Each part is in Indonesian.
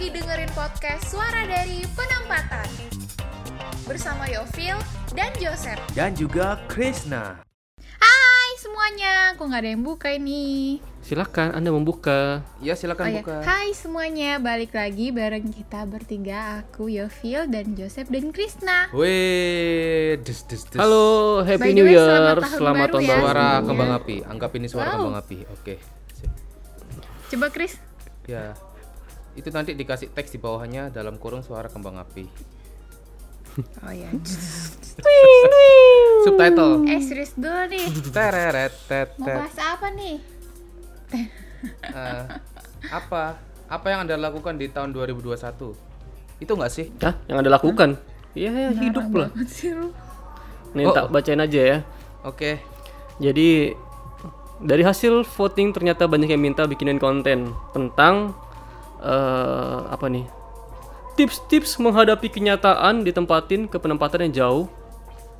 lagi dengerin podcast Suara dari Penempatan bersama Yovil dan Joseph. Dan juga Krishna. Hai semuanya, kok nggak ada yang buka ini? Silakan Anda membuka. Ya silakan Oh ya, buka. Hai semuanya, balik lagi bareng kita bertiga, aku Yovil dan Joseph dan Krishna. Wih, des des des. Halo, Happy New way, Year. selamat tahun Selamat baru tahun ya. baru. Suara Iya. kembang api. Anggap ini suara Wow. kembang api. Oke. Sip. Coba Kris, Ya. Itu nanti dikasih teks di bawahnya dalam kurung suara kembang api. oh ya. Subtitle. eh serius dulu nih, Tereret tet mau bahas apa nih? Eh, apa? Apa yang Anda lakukan di tahun 2021? Itu nggak sih? Hah, yang Anda lakukan? Iya, ya, hidup lah. Nih, Oh. tak bacain aja ya. Oke. Jadi dari hasil voting ternyata banyak yang minta bikinin konten tentang eh apa nih? Tips-tips menghadapi kenyataan ditempatin ke penempatan yang jauh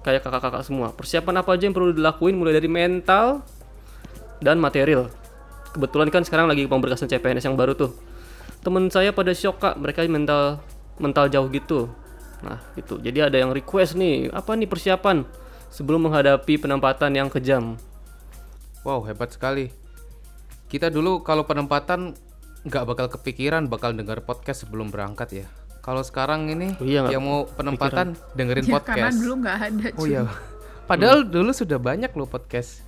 kayak kakak-kakak semua. Persiapan apa aja yang perlu dilakuin mulai dari mental dan material. Kebetulan kan sekarang lagi pemberkasan CPNS yang baru tuh. Temen saya pada shock kak, mereka mental mental jauh gitu. Nah gitu. Jadi ada yang request nih, apa nih persiapan sebelum menghadapi penempatan yang kejam. Wow, hebat sekali. Kita dulu kalau penempatan nggak bakal kepikiran bakal dengar podcast sebelum berangkat ya. Kalau sekarang ini Oh iya, yang mau penempatan dengerin Ya, podcast. karena dulu nggak ada. Oh cuy. iya. Padahal dulu sudah banyak loh podcast.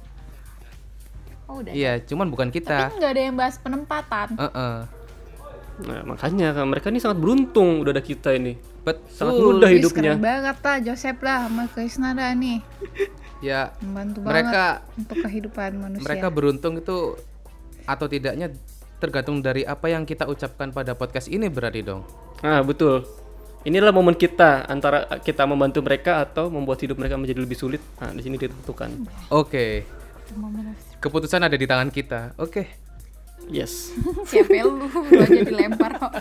Oh, udah. Iya, cuman bukan kita. Tapi nggak ada yang bahas penempatan. Heeh. Nah, makanya kan mereka ini sangat beruntung udah ada kita ini. Betul. Sangat mudah hidupnya. keren banget lah Joseph lah sama Krisna dah nih. Ya, Membantu mereka banget untuk kehidupan manusia. mereka beruntung itu atau tidaknya tergantung dari apa yang kita ucapkan pada podcast ini berarti dong. Nah, betul. Inilah momen kita antara kita membantu mereka atau membuat hidup mereka menjadi lebih sulit. Nah, di sini ditentukan. Oke. Keputusan ada di tangan kita. Oke. Yes. Siapa lu? Lu aja dilempar kok.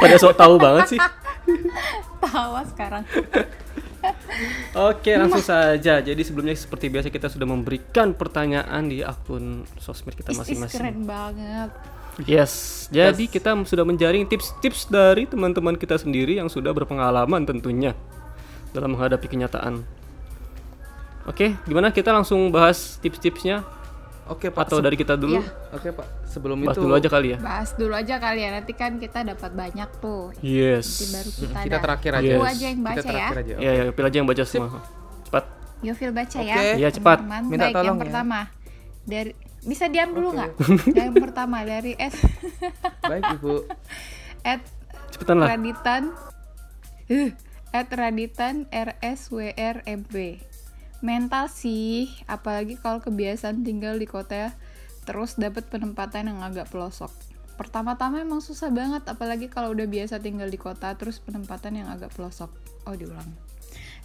Pada sok tahu banget sih. Tawa sekarang. Oke, langsung saja. Jadi sebelumnya seperti biasa kita sudah memberikan pertanyaan di akun sosmed kita masing-masing. keren banget. Yes, jadi kita sudah menjaring tips-tips dari teman-teman kita sendiri yang sudah berpengalaman tentunya dalam menghadapi kenyataan. Oke, gimana kita langsung bahas tips-tipsnya Oke, Pak. atau dari kita dulu? Iya. Oke, Pak. Sebelum Bahas itu dulu aja kali ya. Bahas dulu aja kali ya. Nanti kan kita dapat banyak tuh. Nanti Yes. baru kita, kita terakhir aja. Yes. aja yang Kita baca ya. terakhir aja. Iya, ya, pilih aja yang baca semua. Cepat. Yofil baca ya. Oke. Iya, cepat. Teman-teman. Minta Baik, tolong yang ya. pertama. Dari bisa diam dulu nggak? yang pertama dari S Baik, Ibu. at Cepetan lah. Raditan uh, at Raditan RSWRMP mental sih apalagi kalau kebiasaan tinggal di kota terus dapat penempatan yang agak pelosok. Pertama-tama emang susah banget apalagi kalau udah biasa tinggal di kota terus penempatan yang agak pelosok. Oh diulang.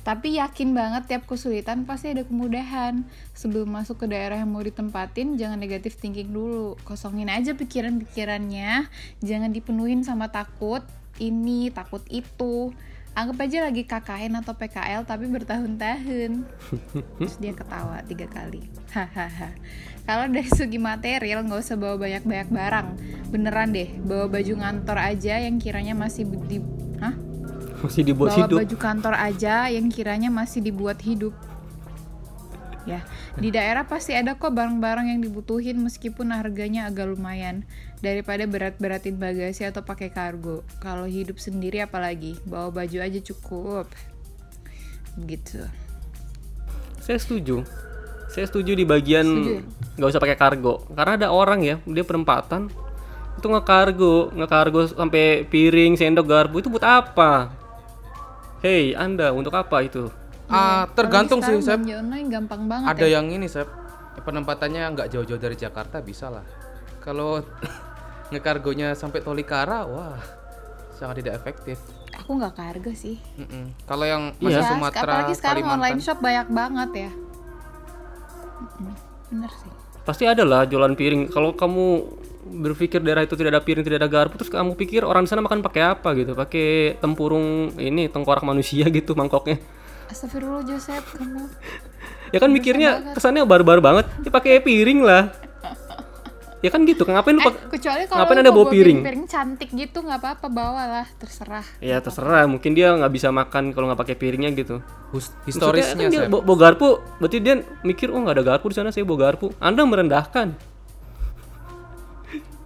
Tapi yakin banget tiap kesulitan pasti ada kemudahan. Sebelum masuk ke daerah yang mau ditempatin jangan negatif thinking dulu. Kosongin aja pikiran-pikirannya. Jangan dipenuhin sama takut. Ini takut itu anggap aja lagi KKN atau PKL tapi bertahun-tahun. Terus dia ketawa tiga kali. Hahaha. Kalau dari segi material nggak usah bawa banyak-banyak barang. Beneran deh bawa baju ngantor aja yang kiranya masih di Hah? Masih dibuat bawa hidup. baju kantor aja yang kiranya masih dibuat hidup ya di daerah pasti ada kok barang-barang yang dibutuhin meskipun harganya agak lumayan daripada berat-beratin bagasi atau pakai kargo kalau hidup sendiri apalagi bawa baju aja cukup gitu Saya setuju. Saya setuju di bagian nggak usah pakai kargo. Karena ada orang ya, dia penempatan itu ngekargo, ngekargo sampai piring, sendok, garpu itu buat apa? Hei, Anda untuk apa itu? Ah, tergantung sih, Sep. sekarang belanja online gampang banget Ada ya yang ini, Sep. Penempatannya nggak jauh-jauh dari Jakarta bisa lah. Kalau ngekargonya sampai Tolikara, wah, sangat tidak efektif. aku nggak kargo sih. Kalau yang Iya. masih Ya, Sumatera, apalagi sekarang Kalimantan, online shop banyak banget ya bener sih Pasti ada lah jualan piring. Kalau kamu berpikir daerah itu tidak ada piring, tidak ada garpu, terus kamu pikir orang di sana makan pakai apa gitu? Pakai tempurung ini tengkorak manusia gitu mangkoknya. Astagfirullah Joseph kamu Ya kan mikirnya kesannya barbar banget. Ya pakai piring lah. ya kan gitu kan ngapain lu Eh, kecuali kalau ngapain mau bawa piring? piring cantik gitu nggak apa-apa bawa lah terserah. Ya terserah. mungkin dia nggak bisa makan kalau nggak pakai piringnya gitu. Hus- Maksudnya historisnya kan dia bawa, bawa garpu. Berarti dia mikir oh nggak ada garpu di sana saya bawa garpu. Anda merendahkan.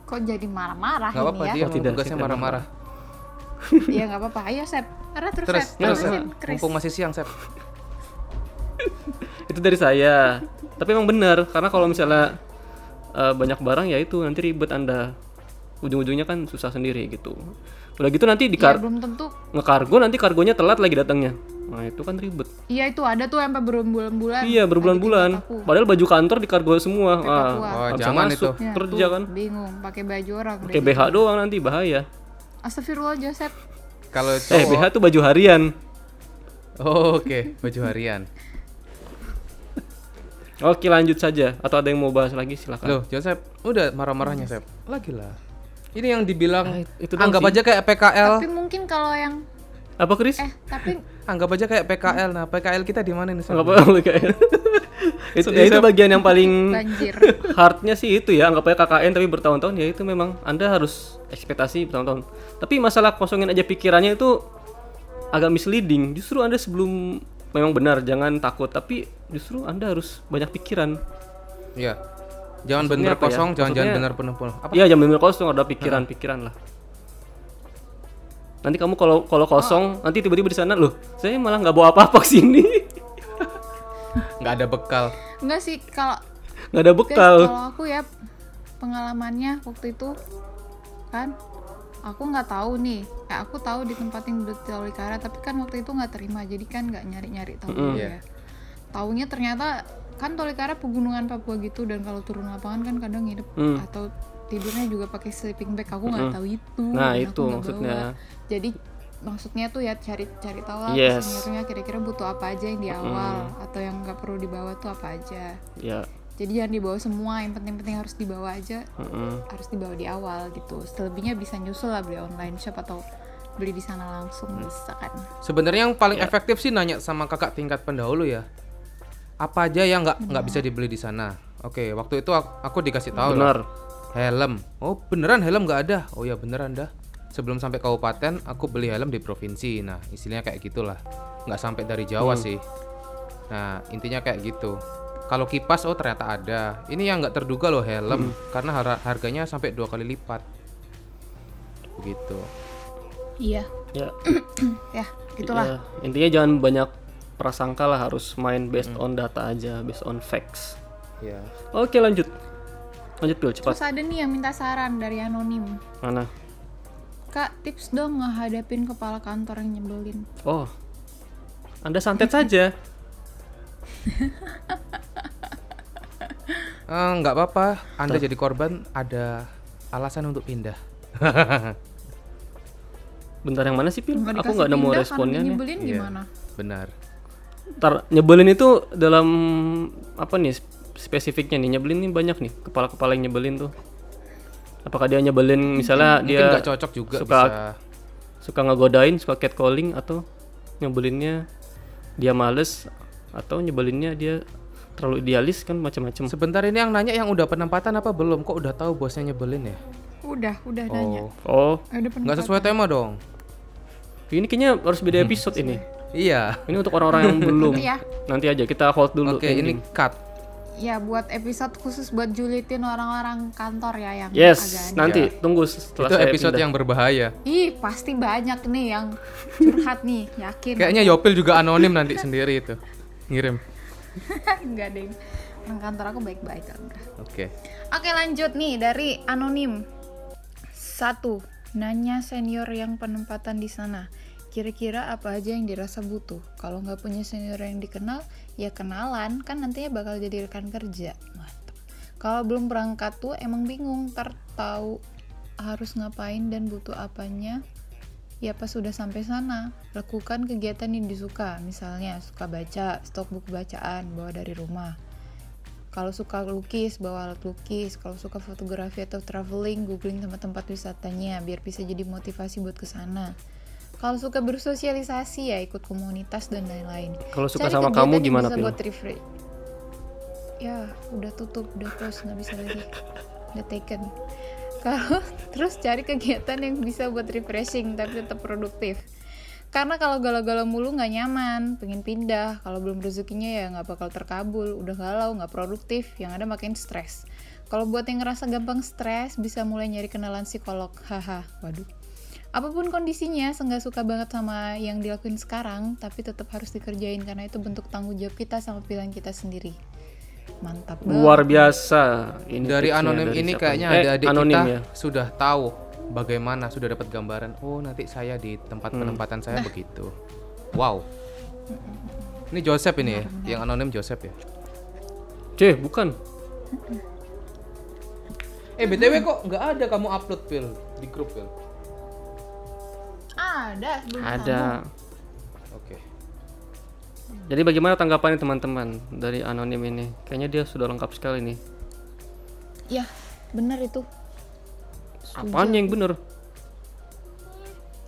Kok jadi marah-marah ini dia ya? Oh, mau tidak, tugasnya saya marah-marah ya nggak apa-apa. Ayo Sep. Ara terus, terus Sep. terus Sep. Mumpung masih siang Sep. Itu dari saya. Tapi emang benar karena kalau misalnya eh, banyak barang ya itu nanti ribet anda. Ujung-ujungnya kan susah sendiri gitu. Udah gitu nanti di ya kar belum tentu. ngekargo nanti kargonya telat lagi datangnya. Nah itu kan ribet. Iya itu ada tuh sampai berbulan-bulan. Iya berbulan-bulan. aku. padahal baju kantor di kargo semua. Ah. Oh, jangan masuk. itu. Ya, kerja tuh, kan? Bingung pakai baju orang pakai BH doang nanti bahaya Astagfirullah Joseph kalau eh cowok BH tuh baju harian. Oh, oke baju harian. Oke lanjut saja. Atau ada yang mau bahas lagi? Silakan. Loh Joseph udah marah-marahnya Sep lagi lah. Ini yang dibilang Ah, itu anggap sih. aja kayak PKL tapi mungkin kalau yang apa Chris eh tapi anggap aja kayak PKL nah PKL kita di mana nih nggak apa-apa kayak itu ya itu bagian yang paling banjir. hardnya sih itu ya. Anggap aja KKN tapi bertahun-tahun. Ya itu memang anda harus ekspektasi bertahun-tahun. Tapi masalah kosongin aja pikirannya itu agak misleading. Justru anda sebelum memang benar jangan takut. Tapi justru anda harus banyak pikiran. Iya. Jangan Maksudnya bener apa ya? kosong, jangan jangan Maksudnya- bener penuh-penuh. Apa? iya jangan benar kosong. Ada pikiran-pikiran lah nanti kamu kalau kalau kosong nanti tiba-tiba di sana loh saya malah nggak bawa apa-apa ke sini Nggak ada bekal. enggak sih kalau nggak ada bekal kalau aku ya pengalamannya waktu itu kan aku nggak tahu nih eh, aku tahu di tempat yang beli tolikara tapi kan waktu itu nggak terima jadi kan nggak nyari-nyari tahu dulu Iya. ya taunya ternyata kan tolikara pegunungan Papua gitu dan kalau turun lapangan kan kadang nginep Hmm. atau tidurnya juga pakai sleeping bag aku nggak tahu itu Nah, itu maksudnya. bawa. jadi maksudnya tuh ya cari cari tahu lah Yes. seniornya kira-kira butuh apa aja yang di awal atau yang nggak perlu dibawa tuh apa aja ya jadi jangan dibawa semua yang penting-penting harus dibawa aja mm-mm. harus dibawa di awal gitu selebihnya bisa nyusul lah beli online shop atau beli di sana langsung Hmm. bisa kan Sebenarnya yang paling Ya. efektif sih nanya sama kakak tingkat pendahulu ya. Apa aja yang nggak nggak bisa dibeli di sana? Oke, waktu itu aku, aku dikasih tahu benar lah. Helm. Oh beneran helm nggak ada? Oh ya beneran dah. Sebelum sampai kabupaten, aku beli helm di provinsi. Nah istilahnya kayak gitulah. Nggak sampai dari Jawa sih. Nah intinya kayak gitu. Kalau kipas, oh ternyata ada. Ini yang nggak terduga loh helm, karena har- harganya sampai dua kali lipat. Begitu. iya ya ya gitulah Ya, intinya jangan banyak prasangka lah harus main based on data aja based on facts Ya. oke lanjut lanjut Pil cepat. Terus ada nih yang minta saran dari anonim. Mana? Kak tips dong ngehadapin kepala kantor yang nyebelin. Oh anda santet saja. Eh, nggak apa-apa, Anda jadi korban ada alasan untuk pindah. bentar yang mana sih Pil? Nggak aku nggak nemu responnya nyebelin Iya. gimana? Benar. Ntar nyebelin itu dalam apa nih spesifiknya nih nyebelin nih banyak nih kepala-kepala yang nyebelin tuh apakah dia nyebelin misalnya Mungkin dia nggak cocok juga suka bisa. suka ngegodain suka catcalling atau nyebelinnya dia males atau nyebelinnya dia terlalu idealis kan macam-macam Sebentar ini yang nanya yang udah penempatan apa belum? Kok udah tahu bosnya nyebelin ya? udah udah nanya Oh, oh Eh, udah nggak sesuai tema dong. ini kayaknya harus beda episode ini Iya. ini untuk orang-orang yang belum Iya. nanti aja kita hold dulu Oke, ini ending. cut. Ya buat episode khusus buat julitin orang-orang kantor ya yang yes agak nanti tunggu setelah Itu saya episode pindah. yang berbahaya. ih pasti banyak nih yang curhat nih yakin Kayaknya Yopil juga anonim nanti sendiri itu. Ngirim. enggak deh orang kantor aku baik-baik Oke. Oke lanjut nih dari anonim satu nanya senior yang penempatan di sana kira-kira apa aja yang dirasa butuh. Kalau nggak punya senior yang dikenal ya kenalan. Kan nantinya bakal jadi rekan kerja. Mantap. Kalau belum berangkat tuh emang bingung ntar tahu harus ngapain dan butuh apanya. Ya pas sudah sampai sana lakukan kegiatan yang disuka. Misalnya suka baca stok buku bacaan bawa dari rumah. Kalau suka lukis, bawa alat lukis. Kalau suka fotografi atau traveling, googling tempat-tempat wisatanya biar bisa jadi motivasi buat ke sana. Kalau suka bersosialisasi ya ikut komunitas dan lain-lain. Kalau suka Cari sama kamu gimana, bisa buat refresh. Ya, udah tutup, udah close, nggak bisa lagi. udah taken. Kalau terus cari kegiatan yang bisa buat refreshing tapi tetap produktif. Karena kalau galau-galau mulu nggak nyaman pengen pindah. Kalau belum rezekinya ya nggak bakal terkabul. Udah galau nggak produktif. Yang ada makin stres. Kalau buat yang ngerasa gampang stres bisa mulai nyari kenalan psikolog. Haha waduh apa pun kondisinya nggak suka banget sama yang dilakuin sekarang tapi tetap harus dikerjain karena itu bentuk tanggung jawab kita sama pilihan kita sendiri mantap banget Luar biasa. Ini dari anonim dari ini siapa kayaknya? Eh, adik-adik anonim kita ya. sudah tahu bagaimana sudah dapat gambaran oh nanti saya di tempat Hmm. penempatan saya begitu wow ini Joseph ini ya yang anonim Joseph ya Cih, bukan. eh btw kok nggak ada kamu upload pil di grup pil ada sebelum Ada. oke Jadi bagaimana tanggapannya teman-teman dari anonim ini? Kayaknya dia sudah lengkap sekali nih. ya bener itu Apaan yang bener?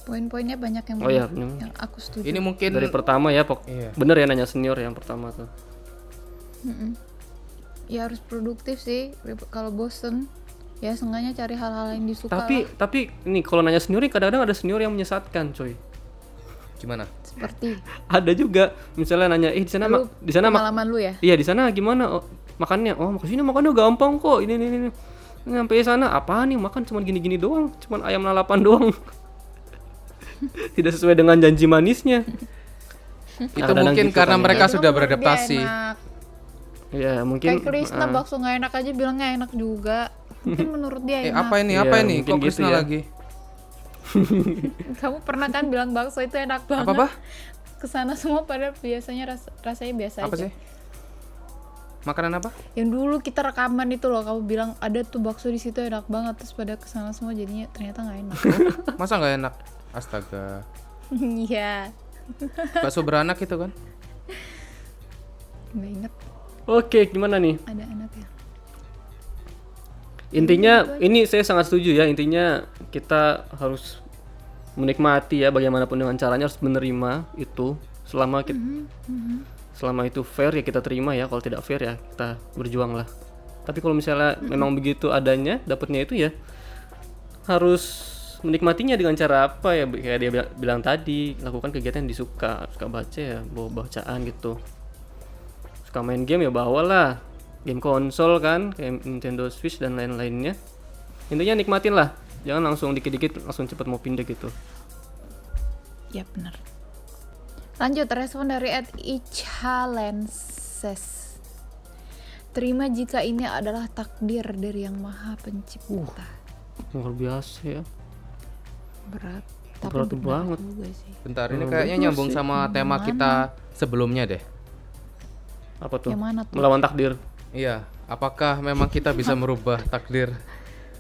poin-poinnya banyak yang Oh iya, bener, bener. yang aku setuju ini mungkin Dari pertama ya, pok. Iya. Bener ya nanya senior yang pertama tuh. ya harus produktif sih kalau bosen ya seenggaknya cari hal-hal yang disuka Tapi lah. tapi ini kalau nanya senior nih kadang-kadang ada senior yang menyesatkan, coy. gimana seperti Ada juga misalnya nanya, "Eh, di sana di sana mak- pengalaman lu ya Iya, di sana gimana oh, makannya? Oh, ke sini makannya gampang kok. Ini ini ini. Nyampe sana apa nih makan cuman gini-gini doang, cuman ayam lalapan doang. Tidak sesuai dengan janji manisnya. itu Kadang-kadang mungkin gitu karena kan ya. mereka Itu sudah beradaptasi. Ya, mungkin kayak Krisna ah, bakso nggak enak aja bilang nggak enak juga mungkin menurut dia eh enak. apa ini? Iya, apa ini? mungkin kok gitu ya. lagi? Kamu pernah kan bilang bakso itu enak banget? Apa apa ke sana semua pada biasanya ras- rasanya biasa apa aja. sih? Makanan apa? Yang dulu kita rekaman itu loh kamu bilang ada tuh bakso di situ enak banget terus pada ke sana semua jadinya ternyata nggak enak. Masa nggak enak? Astaga. Iya. Bakso beranak itu kan? Nggak inget Oke, gimana nih? ada anak ya Intinya ini saya sangat setuju ya. Intinya kita harus menikmati ya bagaimanapun dengan caranya harus menerima itu. Selama kita selama itu fair ya kita terima ya kalau tidak fair ya kita berjuang lah. Tapi kalau misalnya memang begitu adanya dapatnya itu ya harus menikmatinya dengan cara apa ya? Kayak dia bila- bilang tadi lakukan kegiatan yang disuka suka baca ya bawa bacaan gitu. Suka main game ya bawalah game konsol kan kayak Nintendo Switch dan lain-lainnya. Intinya nikmatin lah. Jangan langsung dikit-dikit langsung cepet mau pindah gitu. Ya benar. Lanjut respon dari at Ichalenses. Terima jika ini adalah takdir dari yang maha pencipta. Luar biasa ya. Berat. Tapi Berat banget. juga sih. Bentar ini kayaknya nyambung sih. sama tema kita sebelumnya deh. Apa tuh? Yang mana tuh? Melawan takdir iya apakah memang kita bisa merubah takdir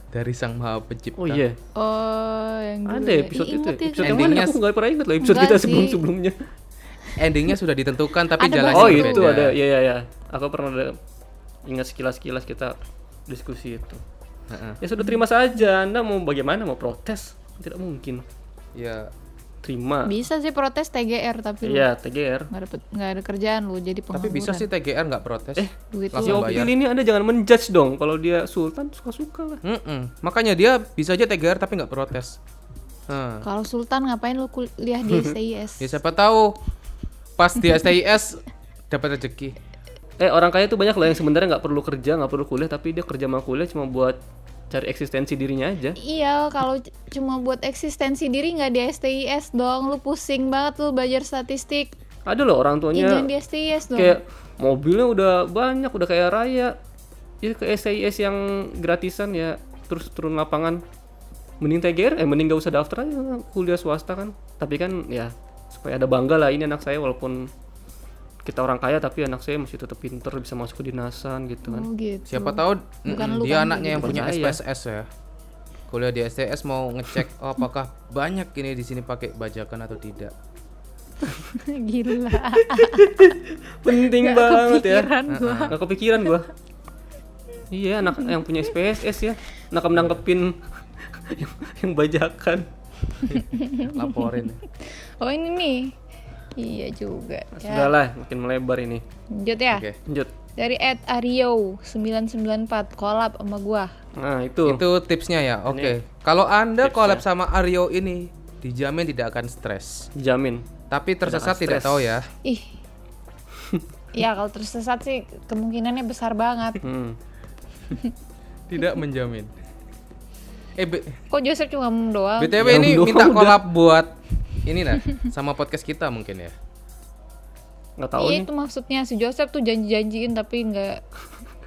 dari sang maha pencipta? Oh iya. Oh yang dulu ada ya. episode Ih, itu inget ya, episode yang Endingnya mana? Aku nggak pernah ingat loh episode kita sih. sebelum sebelumnya endingnya sudah ditentukan tapi Ada jalannya oh berbeda. itu ada. Ya ya ya aku pernah ada ingat sekilas sekilas kita diskusi itu. Heeh. ya sudah terima saja. Anda mau bagaimana? Mau protes? Tidak mungkin. Ya terima. Bisa sih protes TGR tapi lu iya TGR nggak dapet nggak ada kerjaan lu jadi tapi bisa sih TGR nggak protes? Eh, duit langsung Opil bayar. ini anda jangan menjudge dong kalau dia sultan suka-suka lah. Mm-mm. makanya dia bisa aja TGR tapi nggak protes. Nah, kalau Sultan ngapain lu kuliah di STIS ya siapa tahu. Pas di STIS dapat rezeki. Eh orang kaya tuh banyak loh yang sebenarnya nggak perlu kerja nggak perlu kuliah tapi dia kerja sama kuliah cuma buat cari eksistensi dirinya aja. Iya, kalau cuma buat eksistensi diri nggak di STIS dong. Lu pusing banget lu belajar statistik. ada loh orang tuanya jangan di STIS dong. kayak mobilnya udah banyak udah kayak raya. Ya ke SIS yang gratisan ya. Terus turun lapangan. Mending TGR eh mending gak usah daftar aja. Kuliah swasta kan. Tapi kan ya supaya ada bangga lah. Ini anak saya walaupun kita orang kaya tapi anak saya masih tetap pinter bisa masuk ke dinasan gitu kan Oh gitu. siapa tahu Bukan mm, dia kan anaknya yang gitu. punya. SPSS ya kuliah di STS mau ngecek oh, apakah banyak ini di sini pakai bajakan atau tidak Gila. penting banget ya gua. nggak kepikiran gua iya anak yang punya SPSS ya anak menangkepin yang, yang bajakan laporin Oh ini nih. Iya juga. sudah Ya. lah makin melebar ini Lanjut ya. oke lanjut Dari Ed Ario 994 collab sama gua. Nah, itu. Itu tipsnya ya. Oke. Kalau Anda collab sama Aryo ini dijamin tidak akan stres. Jamin. Tapi tersesat tidak stres. tahu ya. Ih. ya kalau tersesat sih kemungkinannya besar banget. Hmm. Tidak menjamin. Eh, Kok Joseph cuma doang? BTW Ya ini minta collab buat ini lah sama podcast kita mungkin ya. Nggak tahu Iya nih. itu maksudnya si Joseph tuh janji-janjiin tapi nggak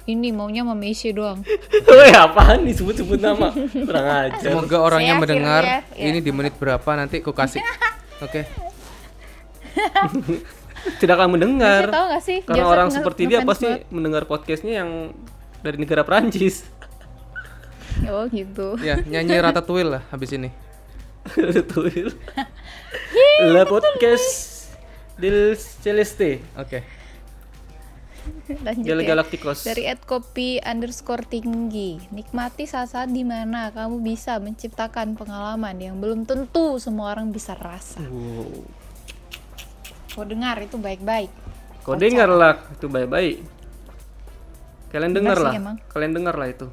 ini maunya sama Messi doang. Weh, apaan nih sebut-sebut nama? Kurang ajar. Semoga orangnya Saya mendengar ya. ini di menit berapa nanti ku kasih. Oke. Tidak akan mendengar. Messi tahu gak sih? Karena Joseph orang nge- seperti dia pasti mendengar podcastnya yang dari negara Prancis. Oh gitu. Ya, nyanyi Ratatouille lah habis ini. Betul. La podcast del Celeste Oke. Lanjut del ya. Galacticos. Dari Kopi underscore tinggi Nikmati saat-saat di mana kamu bisa menciptakan pengalaman yang belum tentu semua orang bisa rasa Wow. Kau dengar itu baik-baik Kau dengar lah itu baik-baik. Kalian dengar lah. emang. Kalian dengar lah itu.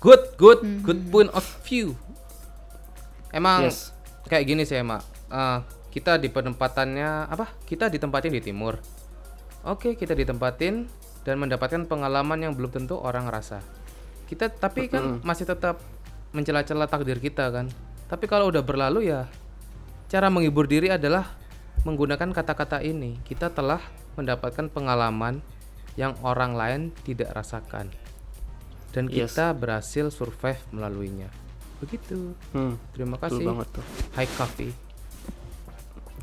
Good, good, Hmm. good point of view. Emang Yes. kayak gini sih emak. Eh, kita di penempatannya apa? Kita ditempatin di timur. Oke, kita ditempatin dan mendapatkan pengalaman yang belum tentu orang rasa. Kita tapi kan masih tetap mencela-cela takdir kita kan. Tapi kalau udah berlalu ya cara menghibur diri adalah menggunakan kata-kata ini. Kita telah mendapatkan pengalaman yang orang lain tidak rasakan. Dan Yes. kita berhasil survive melaluinya. Begitu. Hmm. Terima Betul kasih. banget tuh. Hai Coffee.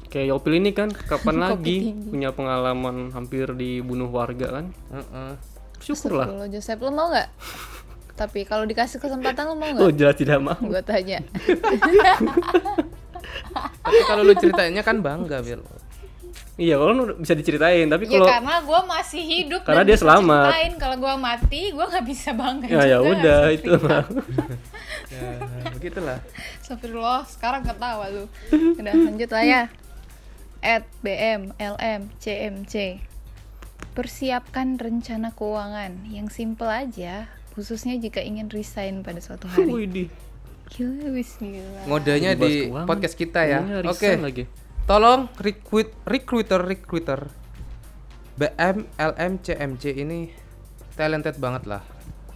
Kayak Yopil ini kan kapan lagi tinggi. punya pengalaman hampir dibunuh warga kan? Heeh. Syukurlah. Astagfirullah, Joseph lo mau nggak? Tapi kalau dikasih kesempatan lo mau Oh nggak? jelas tidak mau. Gue tanya Tapi kalau lu ceritainnya kan bangga, Bil. Iya kalau lu bisa diceritain tapi Ya kalau karena gue masih hidup Karena dan dia bisa selamat. ceritain. Kalau gue mati gue nggak bisa bangga ya ya udah itu mah. Ya, begitulah. Astagfirullah, sekarang ketawa lu. Udah lanjut lah ya. At BM LM CMC. Persiapkan rencana keuangan yang simple aja, khususnya jika ingin resign pada suatu hari. Widih. Gila, bismillah. Ngodenya Dibahas di keuangan. podcast kita ya. Iya, Oke. lagi. Tolong recruit recruiter recruiter BM LM CMC ini talented banget lah.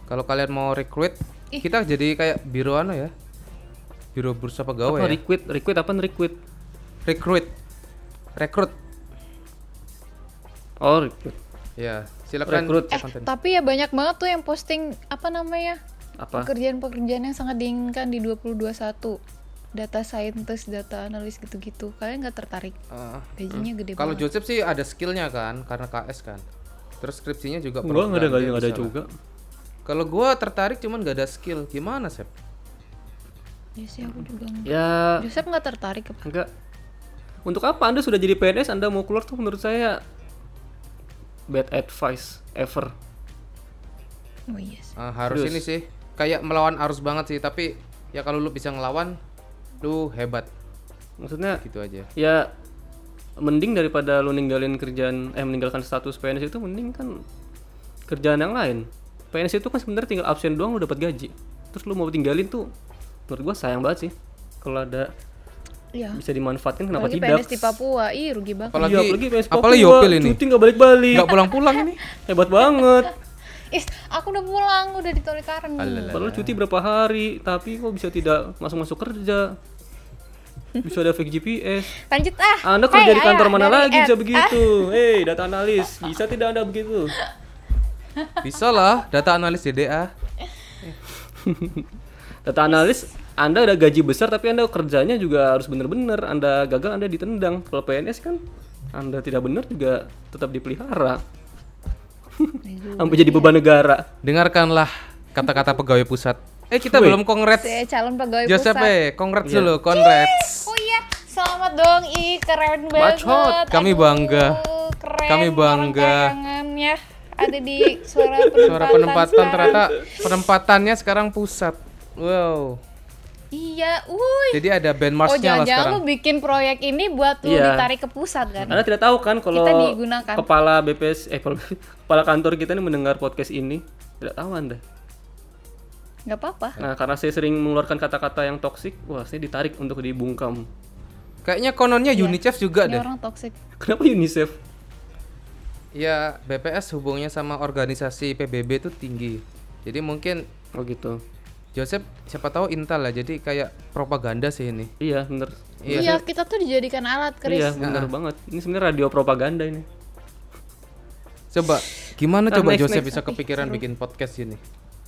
Kalau kalian mau recruit, Ih. kita jadi kayak biro ano ya. Biro bursa pegawai Apa ya. requit? Requit apa requit? Recruit. Rekrut. Oh, requit. Ya, silakan Rekrut. Eh, konten. tapi ya banyak banget tuh yang posting apa namanya? Apa? Pekerjaan-pekerjaan yang sangat diinginkan di 2021. Data scientist, data analis gitu-gitu. Kalian nggak tertarik? Ah, Gajinya gede Kalau banget. Joseph sih ada skillnya kan, karena KS kan. Terus skripsinya juga Gua nggak ada dia nggak ada juga. Kalau gua tertarik cuman gak ada skill, gimana Sep? Ya sih aku juga. nggak. Ya Joseph nggak tertarik apa? enggak. Untuk apa Anda sudah jadi PNS Anda mau keluar tuh menurut saya bad advice ever. Oh yes. Ah, harus Serius. ini sih, kayak melawan arus banget sih. Tapi ya kalau lu bisa ngelawan, lu hebat, Maksudnya gitu aja. ya mending daripada lu ninggalin kerjaan eh meninggalkan status PNS itu mending kan kerjaan yang lain. PNS itu kan sebenarnya tinggal absen doang lu dapat gaji. Terus lu mau tinggalin tuh menurut gua sayang banget sih. Kalau ada Iya. bisa dimanfaatkan kenapa Apalagi tidak? PNS di Papua, ih rugi banget. Apalagi, Iya, apalagi PNS apalagi Papua, Yopil ini, Cuti nggak balik-balik. nggak pulang-pulang ini. Hebat banget. Is, aku udah pulang, udah di. Alah. Padahal cuti berapa hari, tapi kok bisa tidak masuk-masuk kerja? Bisa ada fake GPS. Lanjut ah. Anda kerja Hey, di kantor ayo, mana dari lagi bisa begitu? Hei, data analis, bisa tidak Anda begitu? Bisa lah, data analis DDA. Data analis, Anda ada gaji besar tapi Anda kerjanya juga harus benar-benar. Anda gagal, Anda ditendang. Kalau PNS kan Anda tidak benar juga tetap dipelihara. Sampai jadi beban negara. Dengarkanlah kata-kata pegawai pusat. Eh kita Wih. belum. Saya calon pegawai Joseph pusat. eh, congrats Iya. dulu, congrats. Oh iya, selamat dong. Ih, keren banget. Bacot, kami Aduh, bangga. Keren. Kami bangga. Tayangannya ada di suara penempatan. Suara penempatan sekarang. ternyata penempatannya sekarang pusat. Wow. Iya, wuih. Jadi ada band Oh march-nya lah jangan-jangan sekarang. lu bikin proyek ini buat lu Iya. ditarik ke pusat kan? Anda tidak tahu kan kalau Kita digunakan. kepala BPS eh kepala, kantor kita ini mendengar podcast ini tidak tahu Anda. Gak apa-apa. Nah, karena saya sering mengeluarkan kata-kata yang toksik, wah saya ditarik untuk dibungkam. Kayaknya kononnya Iya. UNICEF juga Ini deh. orang toxic. Kenapa UNICEF? Ya BPS hubungnya sama organisasi PBB itu tinggi. Jadi mungkin Oh gitu. Joseph siapa tahu Intel lah. Jadi kayak propaganda sih ini. Iya, bener. Iya, kita tuh dijadikan alat, Chris. Iya, bener banget. Ini sebenarnya radio propaganda ini. Coba gimana Ah, coba next, Joseph next. bisa kepikiran bikin podcast ini?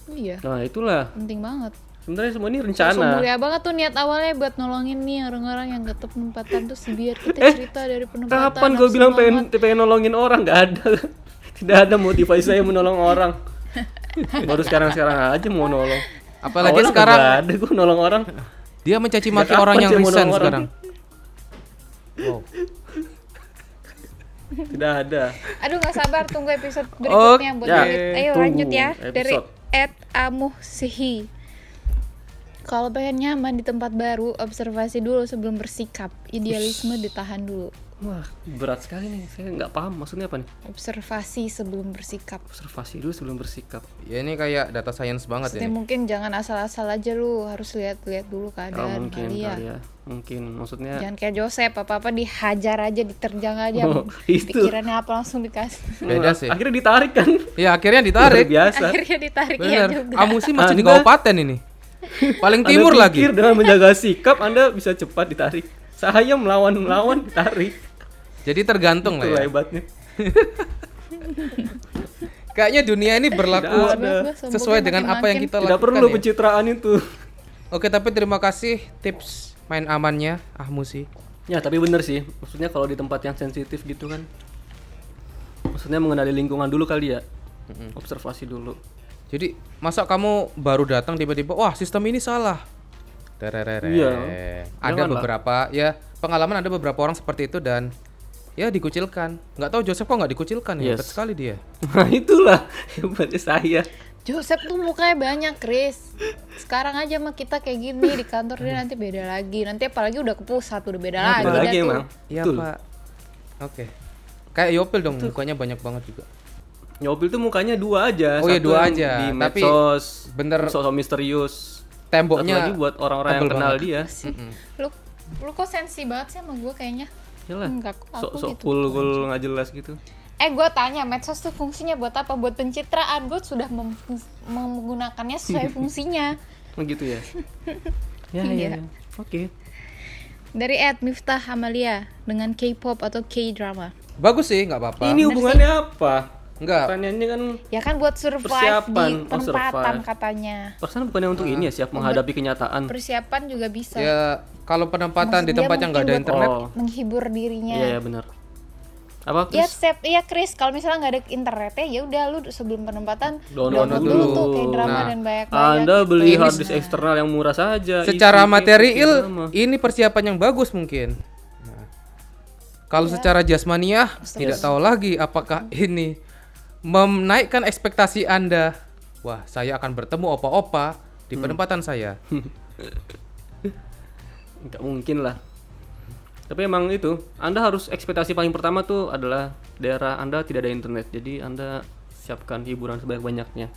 Iya, Nah, itulah. penting banget. Sebenarnya semua ini rencana. mulia banget tuh niat awalnya buat nolongin nih orang-orang yang gak penempatan tuh biar kita cerita dari penempatan. Kapan gue bilang pengen pengen nolongin orang? Gak ada. Tidak ada motivasi saya menolong orang. Baru sekarang-sekarang aja mau nolong. Apalagi Awalnya sekarang ada gue nolong orang. dia mencaci maki orang yang resign sekarang. Wow. Tidak ada. Aduh gak sabar tunggu episode berikutnya buat Ya, David. Ayo tunggu lanjut ya dari episode. Ed Amuhsihi. Kalau pengen nyaman di tempat baru, observasi dulu sebelum bersikap. Idealisme ditahan dulu. Wah, berat sekali nih. Saya nggak paham maksudnya apa nih. Observasi sebelum bersikap. Observasi dulu sebelum bersikap. Ya ini kayak data science banget Maksudnya ini. mungkin jangan asal-asal aja lu harus lihat-lihat dulu Oh, keadaan mungkin kali ya. kali ya. Mungkin maksudnya Jangan kayak Joseph, apa-apa dihajar aja, diterjang aja. Oh, itu. Pikirannya apa langsung dikasih. Beda sih. akhirnya ditarik kan. Ya akhirnya ditarik. biasa. Akhirnya ditarik ya Bener. juga. Amusi masih di kabupaten ini. Paling Anda timur lagi. dengan menjaga sikap Anda bisa cepat ditarik. Saya melawan melawan ditarik. Jadi tergantung Itu lah ya. hebatnya. Kayaknya dunia ini berlaku Tidak sesuai dengan apa yang kita Tidak lakukan. perlu ya. pencitraan itu. Oke, tapi terima kasih tips main amannya Ahmusi. Ya tapi bener sih. Maksudnya kalau di tempat yang sensitif gitu kan. Maksudnya mengenali lingkungan dulu kali ya. Observasi dulu. Jadi masa kamu baru datang tiba-tiba wah sistem ini salah. Tererere. Iya. Ada Janganlah. beberapa ya pengalaman ada beberapa orang seperti itu dan ya dikucilkan. Nggak tahu Joseph kok nggak dikucilkan ya. Yes. Hebat sekali dia. Nah itulah hebatnya saya. Joseph tuh mukanya banyak, Chris. Sekarang aja mah kita kayak gini di kantor dia nanti beda lagi. Nanti apalagi udah ke pusat udah beda lagi. Beda dah lagi tuh. emang. Iya, Betul. Pak. Oke. Kayak Yopil dong mukanya banyak banget juga. Nyopil tuh mukanya dua aja. Oh iya, Satu dua aja. Di Tapi medsos. bener- Sosok misterius. Satu Temboknya lagi buat orang-orang yang kenal banget. dia. Lu lu kok sensi banget sih sama gue kayaknya. Yalah. Enggak kok aku Sok-sok gitu. cool cool nggak jelas gitu. Eh gue tanya medsos tuh fungsinya buat apa? Buat pencitraan. Gue sudah mem- menggunakannya sesuai fungsinya. Oh gitu ya. ya Iya. iya. ya. Oke. Dari Ed Miftah Amalia dengan K-pop atau K-drama. bagus sih, nggak apa-apa. Ini hubungannya apa? Enggak. Pertanyaannya kan Ya kan buat survive Persiapan. di Oh, penempatan survive. katanya. perasaan bukannya untuk ini ya siap menghadapi kenyataan. Persiapan juga bisa Ya kalau penempatan di Maksud dia tempat yang nggak ada internet, Oh. menghibur dirinya. Iya ya benar. Apa Ya Chris? set, iya Chris, kalau misalnya nggak ada internetnya ya udah lu sebelum penempatan Download download dulu. dulu tuh kayak drama Nah, dan banyak banyak. Anda beli Ini- hard disk eksternal yang murah saja. secara isi material ini persiapan yang bagus mungkin. Nah, kalau secara jasmaniah tidak tahu lagi apakah ini menaikkan ekspektasi Anda. Wah, saya akan bertemu opa-opa di penempatan saya. nggak mungkin lah. Tapi emang itu, Anda harus ekspektasi paling pertama tuh adalah daerah Anda tidak ada internet. Jadi Anda siapkan hiburan sebanyak-banyaknya.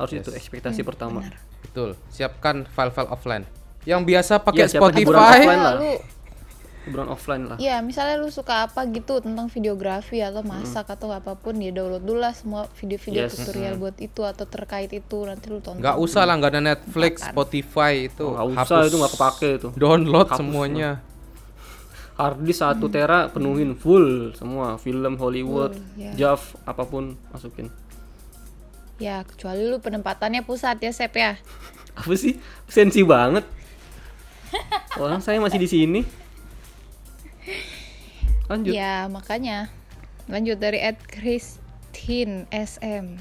Harus itu ekspektasi Hmm, pertama. Betul. Siapkan file-file offline. Yang biasa pakai hiburan Spotify. offline lah. Hiburan offline lah. Iya, misalnya lu suka apa gitu tentang videografi atau masak atau apa pun ya download dulu lah semua video-video Yes. tutorial buat itu atau terkait itu nanti lu tonton. Nggak usah lah, nggak ada Netflix, Spotify itu. Oh, nggak usah itu nggak kepake itu. Download Hapus semuanya. Harddisk satu tera penuhin full semua film Hollywood, Full, ya. JAV apa pun masukin. Ya, kecuali lu penempatannya pusat ya, Sep ya. Apa sih? Sensi banget. Orang saya masih di sini. Lanjut. Ya, makanya. Lanjut dari Ed Christine SM.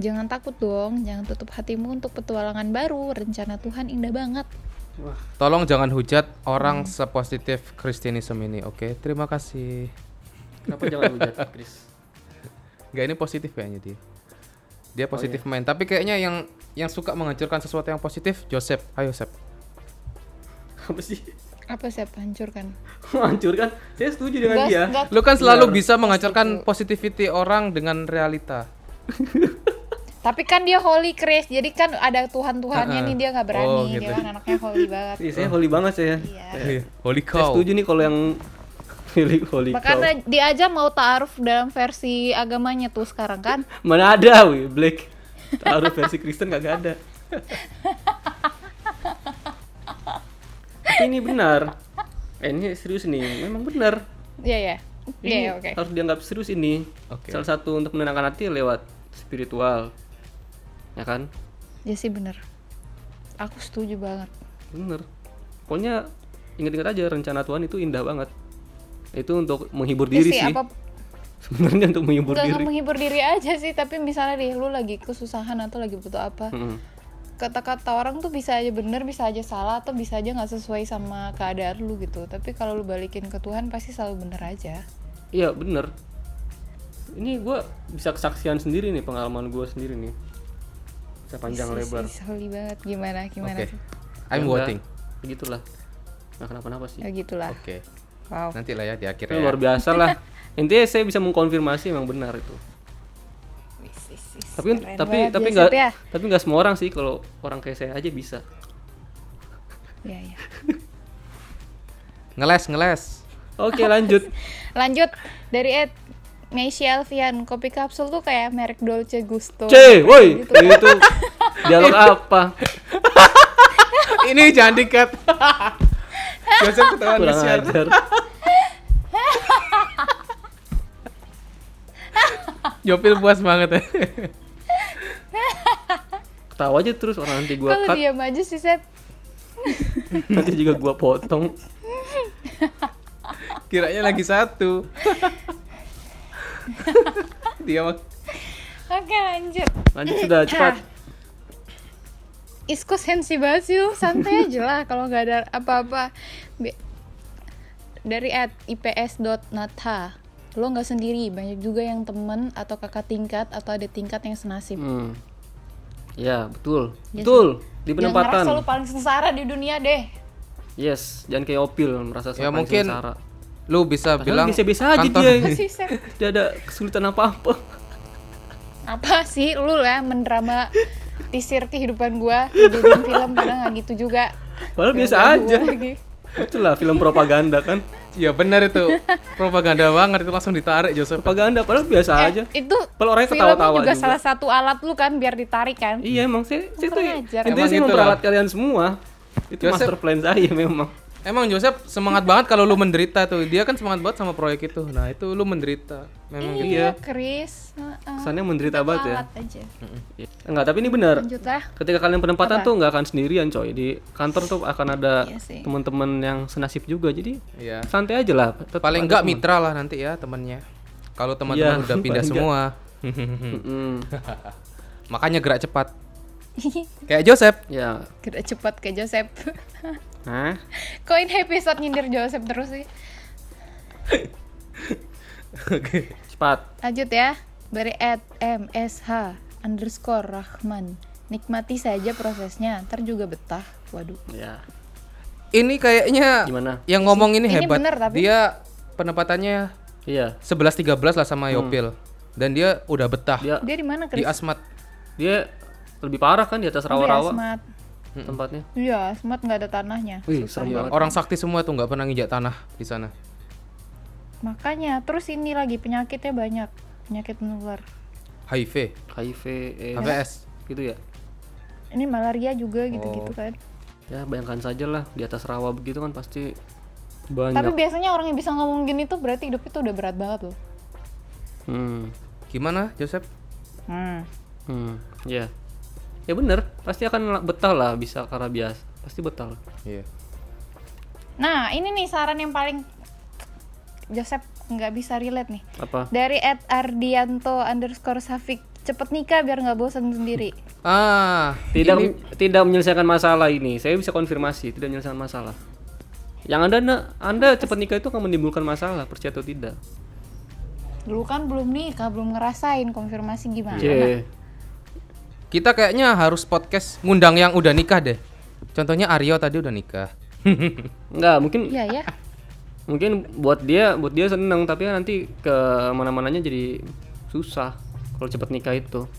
Jangan takut dong, jangan tutup hatimu untuk petualangan baru. Rencana Tuhan indah banget. Tolong jangan hujat orang sepositif Kristianisme ini, oke? Terima kasih. Kenapa jangan hujat, Chris? Gak ini positif kayaknya dia. Dia Oh, positif iya. main, tapi kayaknya yang yang suka menghancurkan sesuatu yang positif Joseph. Ayo Sep. apa sih Apa siapa hancurkan? menghancurkan saya setuju dengan dia enggak. Lu kan selalu Benar. bisa menghancurkan positivity orang dengan realita. Tapi kan dia holy Chris, jadi kan ada Tuhan-Tuhannya Heeh. nih dia nggak berani, Oh, dia gitu. kan anaknya holy banget. Iya, saya holy banget saya Iya. Iya. Holy saya cow. setuju nih kalau yang holy holy cow. Makanya dia aja mau ta'aruf dalam versi agamanya tuh sekarang kan. mana ada wih black taruh versi Kristen kagak ada tapi ini benar eh ini serius nih memang benar Iya ya. Iya ini ya, oke. harus dianggap serius ini Oke. salah satu untuk menenangkan hati lewat spiritual ya kan Ya sih bener. Aku setuju banget. bener pokoknya ingat-ingat aja rencana Tuhan itu indah banget itu untuk menghibur Ya diri sih, sih apa sebenarnya untuk menghibur Enggak diri menghibur diri aja sih, tapi misalnya deh lu lagi kesusahan atau lagi butuh apa, Mm-mm. Kata-kata orang tuh bisa aja bener, bisa aja salah atau bisa aja nggak sesuai sama keadaan lu gitu. Tapi kalau lu balikin ke Tuhan pasti selalu bener aja. Iya bener Ini gua bisa kesaksian sendiri nih pengalaman gua sendiri nih Bisa panjang Ih, lebar Holy banget. Gimana gimana Oke. tuh? I'm Ya udah, voting. Begitulah Nggak kenapa-napa sih Ya gitulah. Oke. Wow. Nanti lah ya di akhir Itu ya. luar biasa lah Intinya saya bisa mengkonfirmasi memang benar itu Wis. Tapi Keren tapi banget tapi nggak ya. tapi nggak semua orang sih kalau orang kayak saya aja bisa Ya, ya. Ngeles, ngeles. Oke lanjut Lanjut dari Ed Meisy Alfian, kopi kapsul tuh kayak merek Dolce Gusto. C, woi Gitu. itu dialog apa Ini jangan dikat. Joseph ketahuan kurang ajar Jopil puas banget ya. ketawa aja terus orang nanti gua Kalau cut diam aja sih, Seth. nanti juga gua potong Kiranya lagi satu. Dia mah Oke, lanjut. lanjut sudah cepat Isko sensi banget sih lu, santai aja lah kalau nggak ada apa-apa. Dari at ips.natha lo nggak sendiri, banyak juga yang temen atau kakak tingkat atau ada tingkat yang senasib. hmm. ya betul Ya betul di penempatan lo paling sengsara di dunia deh. Yes, jangan kayak Opil merasa Ya, mungkin sengsara. lu bisa Padahal bilang bisa-bisa aja kantor- dia. Apa? Tidak ada kesulitan apa-apa. Apa sih lu lah mendrama tisir kehidupan gua dijadiin film padahal nggak gitu juga. Padahal biasa aja. lagi. Itulah film propaganda kan. Ya benar itu. Propaganda banget itu langsung ditarik Joseph. Propaganda padahal biasa Eh, aja. itu Padahal orangnya ketawa-tawa juga, juga. salah satu alat lu kan biar ditarik kan. Iya emang tuh Kurang ajar. intinya sih gitu memperalat kalian semua. Itu Joseph- master plan saya memang. Emang Joseph semangat banget kalau lu menderita tuh. Dia kan semangat banget sama proyek itu. Nah, itu lu menderita. Memang gitu. Iya, Chris. Heeh. Kesannya menderita banget ya. Alat aja. Iya. Enggak, tapi ini benar. Lanjut lah. Ketika kalian penempatan Apa? tuh nggak akan sendirian coy. Di kantor tuh akan ada Iya teman-teman yang senasib juga. Jadi Iya. santai aja lah. Tetap Paling enggak mitra lah nanti ya temannya. Kalau Iya, teman-teman udah pindah semua. Makanya gerak cepat. Kayak Joseph. Ya. Gerak cepat ke Joseph. Hah? Kok ini episode nyindir Joseph terus sih? Oke. Cepat. Lanjut ya. Dari at msh underscore rahman. Nikmati saja prosesnya, ntar juga betah. Waduh. Ya. Ini kayaknya Gimana? yang ngomong ini, Ini hebat. bener, tapi- Dia penempatannya Iya. 11 13 lah sama Yopil. Dan dia udah betah Dia Dia di mana di Chris? Asmat. dia lebih parah kan di atas Oh, di rawa-rawa Asmat. tempatnya. Iya, Asmat nggak ada tanahnya. Wih, serem banget. Orang sakti semua tuh nggak pernah nginjak tanah di sana. Makanya, terus ini lagi penyakitnya banyak. Penyakit menular. HIV, HIV, AIDS, HVS. gitu ya. Ini malaria juga gitu-gitu Oh. kan. Ya bayangkan saja lah di atas rawa begitu kan pasti banyak. Tapi biasanya orang yang bisa ngomong gini tuh berarti hidup itu udah berat banget loh. Hmm, Gimana, Joseph? Hmm. hmm, ya, ya bener. Pasti akan betah lah bisa karena biasa. Pasti betah. lah. Iya. Nah, ini nih saran yang paling Joseph nggak bisa relate nih. Apa? Dari Ed Ardianto underscore Safik. Cepet nikah biar nggak bosan sendiri. Ah, Tidak ini- tidak menyelesaikan masalah ini. Saya bisa konfirmasi tidak menyelesaikan masalah. Yang anda anda cepat nikah itu akan menimbulkan masalah percaya atau tidak? Dulu kan belum nikah, belum ngerasain konfirmasi gimana. Cie. Kita kayaknya harus podcast ngundang yang udah nikah deh. Contohnya Aryo tadi udah nikah. Enggak, mungkin Iya ya. mungkin buat dia buat dia seneng tapi nanti ke mana-mananya jadi susah kalau cepat nikah itu.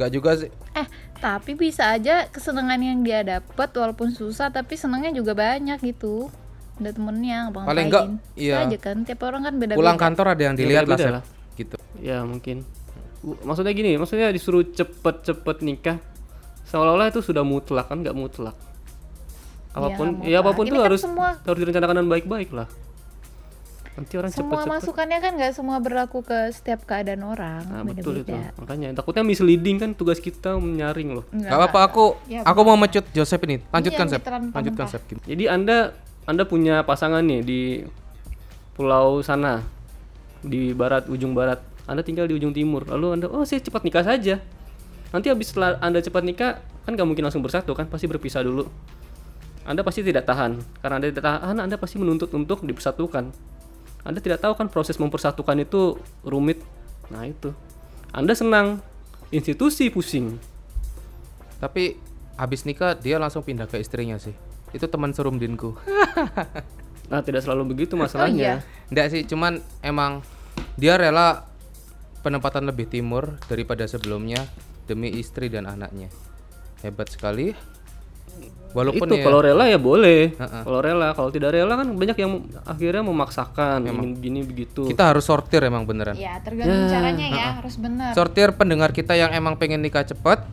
Nggak juga sih. Eh, tapi bisa aja kesenangan yang dia dapat walaupun susah tapi senangnya juga banyak gitu. Ada temennya bang Paling enggak, iya. aja kan tiap orang kan beda-beda. Pulang kantor ada yang dilihat Sep. lah. Gitu. Ya mungkin. Maksudnya gini, maksudnya disuruh cepet-cepet nikah seolah-olah itu sudah mutlak kan nggak mutlak. Apa pun, mutlak. ya apa pun Ini itu kan harus semua- harus direncanakan dengan baik-baik lah. Nanti orang Semua cepet-cepet. masukannya kan nggak semua berlaku ke setiap keadaan orang. Nah, betul itu. Makanya takutnya misleading kan tugas kita menyaring loh. Enggak, Gak apa-apa aku Ya, aku mau mecut Joseph ini. Lanjutkan Iya, Sep. Lanjutkan. Sep. Jadi Anda Anda punya pasangan nih di pulau sana di barat ujung barat. Anda tinggal di ujung timur. Lalu Anda oh saya cepat nikah saja. Nanti habis setelah Anda cepat nikah kan nggak mungkin langsung bersatu kan pasti berpisah dulu. Anda pasti tidak tahan. Karena Anda tidak tahan, Anda pasti menuntut untuk dipersatukan. Anda tidak tahu kan proses mempersatukan itu rumit. Nah, itu. Anda senang, institusi pusing. Tapi habis nikah dia langsung pindah ke istrinya sih. Itu teman serumdinku. Nah, tidak selalu begitu Oh, masalahnya. Enggak sih, cuman emang dia rela penempatan lebih timur daripada sebelumnya demi istri dan anaknya. Hebat sekali. Walaupun itu ya, kalau rela ya boleh Heeh. kalau rela kalau tidak rela kan banyak yang akhirnya memaksakan ingin gini begitu kita harus sortir emang beneran. Ya tergantung caranya ya harus benar. Sortir pendengar kita yang emang pengen nikah cepat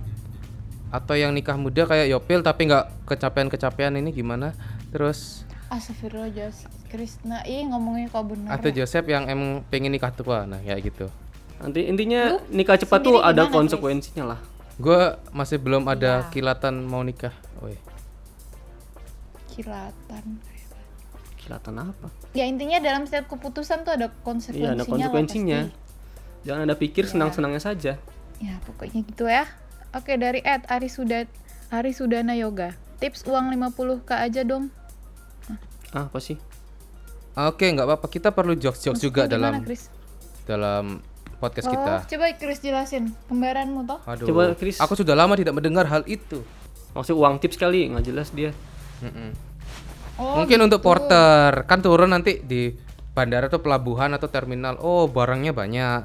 atau yang nikah muda kayak Yopil tapi nggak kecapean-kecapean ini gimana? Terus Astagfirullah Jos Krisna ih ngomongnya kok benar. atau Joseph yang emang pengen nikah tua, nah kayak gitu. Nanti intinya nikah cepat tuh ada konsekuensinya lah Gue masih belum ada kilatan mau nikah. Woi. Kilatan. kilatan apa Ya intinya dalam setiap keputusan tuh ada konsekuensinya. iya ada konsekuensinya pasti. jangan ada pikir Iya. senang-senangnya saja Ya pokoknya gitu ya. Oke dari Ed Ari Suda Ari Sudana Yoga. Tips uang 50k aja dong. ah apa sih Oke, nggak apa-apa. Kita perlu jokes-jokes juga dalam Chris? dalam podcast Oh, kita. coba Chris jelasin kembaranmu toh. Aduh. Coba, Chris. Aku sudah lama tidak mendengar hal itu. maksud uang tips kali nggak jelas dia Mm-mm. Oh, Mungkin untuk porter kan turun nanti di bandara atau pelabuhan atau terminal. Oh, barangnya banyak.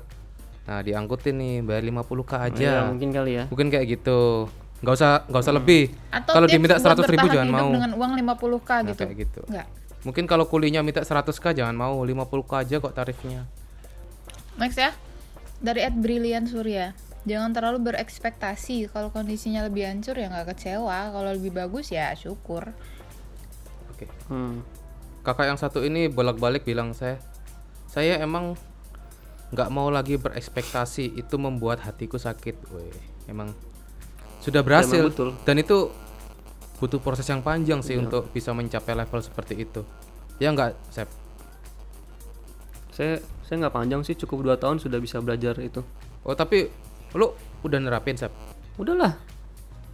Nah, diangkutin nih, bayar 50k aja. ya mungkin kali ya Mungkin kayak gitu. Nggak usah nggak usah lebih. Atau Kalau diminta buat 100 ribu jangan mau. dengan uang 50k Nah, gitu. kayak gitu. Enggak. Mungkin kalau kulinya minta 100k jangan mau, 50k aja kok tarifnya. Next ya. Dari Ed Brilian Surya. Jangan terlalu berekspektasi kalau kondisinya lebih hancur ya nggak kecewa. Kalau lebih bagus ya syukur. Oke. hmm. kakak yang satu ini bolak-balik bilang saya saya emang nggak mau lagi berekspektasi itu membuat hatiku sakit Weh, emang sudah berhasil Emang betul. dan itu butuh proses yang panjang sih untuk bisa mencapai level seperti itu ya nggak Sep saya saya nggak panjang sih cukup dua tahun sudah bisa belajar itu. Oh tapi lu udah nerapin Sep? Udahlah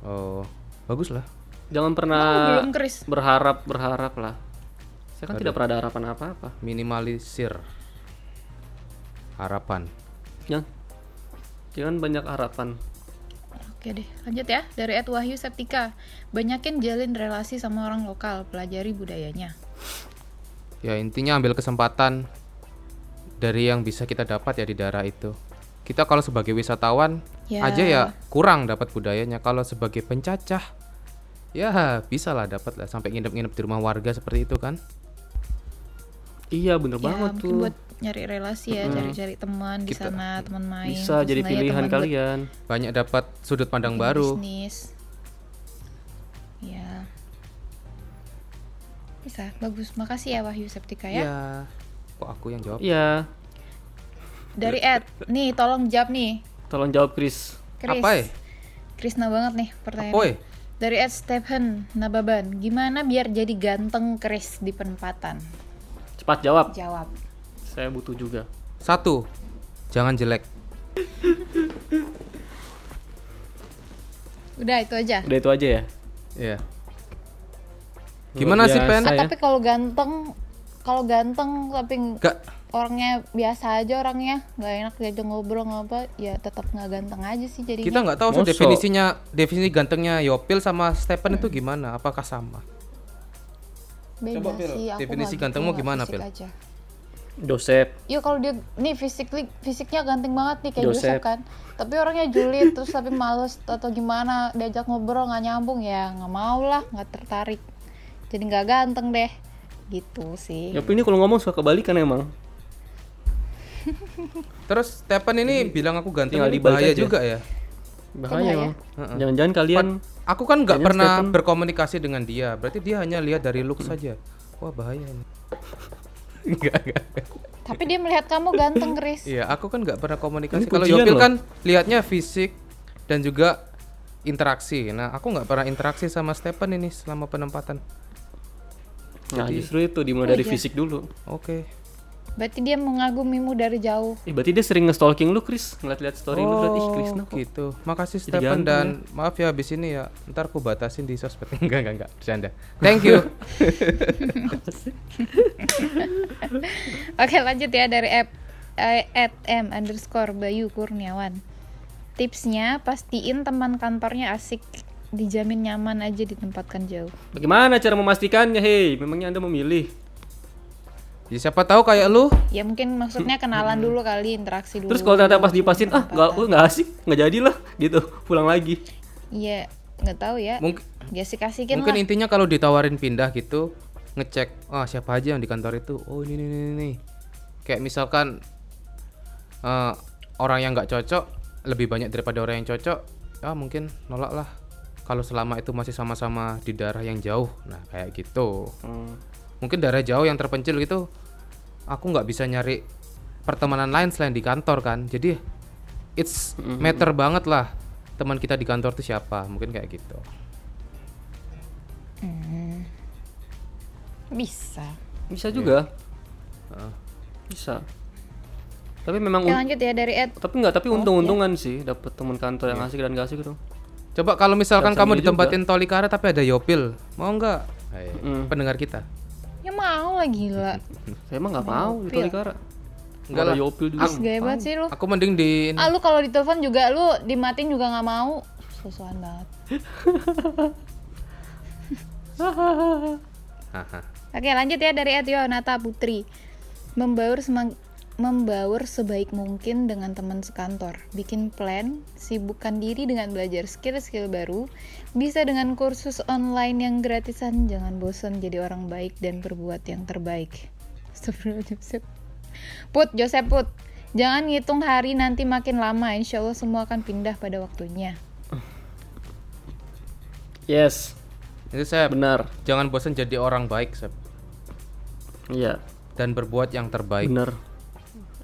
oh bagus lah. Jangan Oh, pernah belum Chris. berharap berharap lah. Saya kan tidak pernah ada harapan apa-apa. Minimalisir harapan. Jangan jangan banyak harapan. Oke deh, lanjut ya. Dari Ed Wahyu Septika. Banyakin jalin relasi sama orang lokal, pelajari budayanya. ya intinya ambil kesempatan dari yang bisa kita dapat ya di daerah itu kita kalau sebagai wisatawan Ya. aja ya kurang dapat budayanya kalau sebagai pencacah ya bisa lah dapat lah sampai nginep-nginep di rumah warga seperti itu kan iya bener Ya, banget mungkin tuh buat nyari relasi ya, cari-cari teman di Kita- sana, teman main. bisa jadi pilihan buat kalian banyak dapat sudut pandang baru Bisnis. Ya. Bisa, bagus. Makasih ya Wahyu Septika ya. ya kok aku yang jawab iya Dari Ed, nih tolong jawab nih. tolong jawab Chris Chris. apa ya Krisna banget nih apa pertanyaannya. ya Dari Ed Stephen Nababan, gimana biar jadi ganteng Chris di penempatan? cepat jawab Jawab. saya butuh juga satu jangan jelek Udah itu aja. udah itu aja ya ya Luar gimana sih pen Ah, ya. tapi kalau ganteng, kalau ganteng tapi gak orangnya biasa aja orangnya, nggak enak diajak ngobrol nggak apa, ya tetap nggak ganteng aja sih jadinya. kita nggak tahu sih Mosok. definisinya definisi gantengnya Yopil sama Stephen itu gimana apakah sama Beda Coba, Pil, sih, aku definisi nggak gantengmu gitu, gimana, Pil? aja. Joseph Iya kalau dia nih fisik fisiknya ganteng banget nih kayak Joseph. Joseph kan. Tapi orangnya julid terus tapi males atau gimana diajak ngobrol nggak nyambung ya nggak mau lah nggak tertarik. Jadi nggak ganteng deh. Gitu sih. ya ini kalau ngomong suka kebalikan emang Terus Stephen ini bilang aku ini dibalik bahaya aja. juga ya. bahaya emang jangan-jangan kalian Aku kan nggak pernah Stephen- berkomunikasi dengan dia. Berarti dia hanya lihat dari look saja. Wah bahaya ini. Enggak, enggak. Tapi dia melihat kamu ganteng, Chris. Iya, aku kan nggak pernah komunikasi. Kalau Yopil loh. kan lihatnya fisik dan juga interaksi. Nah, aku nggak pernah interaksi sama Stephen ini selama penempatan. Nah justru itu dimulai dari fisik dulu Oke. Berarti dia mengagumimu dari jauh. Ih, berarti dia sering nge-stalking lu Chris ngeliat-liat story lu berarti ih Chris nah kok gitu. Makasih Jadi Stephen ganteng dan maaf ya habis ini ya. Ntar aku batasin di sosmed. enggak, enggak, enggak. Bercanda. Thank you. Oke lanjut ya dari app eh, at m underscore Bayu Kurniawan. Tipsnya pastiin teman kantornya asik, dijamin nyaman aja ditempatkan jauh. bagaimana cara memastikannya hei memangnya anda memilih ya, siapa tahu kayak lu Ya mungkin maksudnya kenalan dulu kali, interaksi dulu. terus kalau ternyata pas dipasin ah nggak oh, nggak asik nggak jadi lah gitu pulang lagi Iya, nggak tahu ya. mungkin Ya asik-asikin mungkin lah. intinya kalau ditawarin pindah gitu ngecek ah siapa aja yang di kantor itu oh ini ini ini, ini. kayak misalkan eh, orang yang nggak cocok lebih banyak daripada orang yang cocok ya mungkin nolak lah kalau selama itu masih sama-sama di daerah yang jauh nah kayak gitu. Hmm. mungkin daerah jauh yang terpencil gitu aku nggak bisa nyari pertemanan lain selain di kantor kan. Jadi it's matter banget lah teman kita di kantor tuh siapa mungkin kayak gitu. Bisa. bisa juga. Bisa. Tapi memang un- lanjut ya dari Ed. tapi nggak tapi untung-untungan sih dapat teman kantor yang asik dan gak asik gitu Coba kalau misalkan kamu ditempatin Tolikara tapi ada Yopil, mau nggak? Mm. Pendengar kita. Ya mau lah gila. saya emang nggak mau di. Tolikara Enggak Ada lah. Yopil juga gaya banget sih lu. Aku mending di ini. Ah lu kalau ditelepon juga lu dimatiin juga nggak mau. Susuan banget. Haha. Oke lanjut ya dari Ed Yonata Putri Membaur semang membaur sebaik mungkin dengan teman sekantor. Bikin plan, sibukkan diri dengan belajar skill-skill baru. Bisa dengan kursus online yang gratisan. Jangan bosan jadi orang baik dan berbuat yang terbaik. Astagfirullah Joseph Put, Joseph Put. Jangan ngitung hari nanti makin lama. Insya Allah semua akan pindah pada waktunya. Yes. Itu saya benar. Jangan bosan jadi orang baik, Sep. iya. Dan berbuat yang terbaik. benar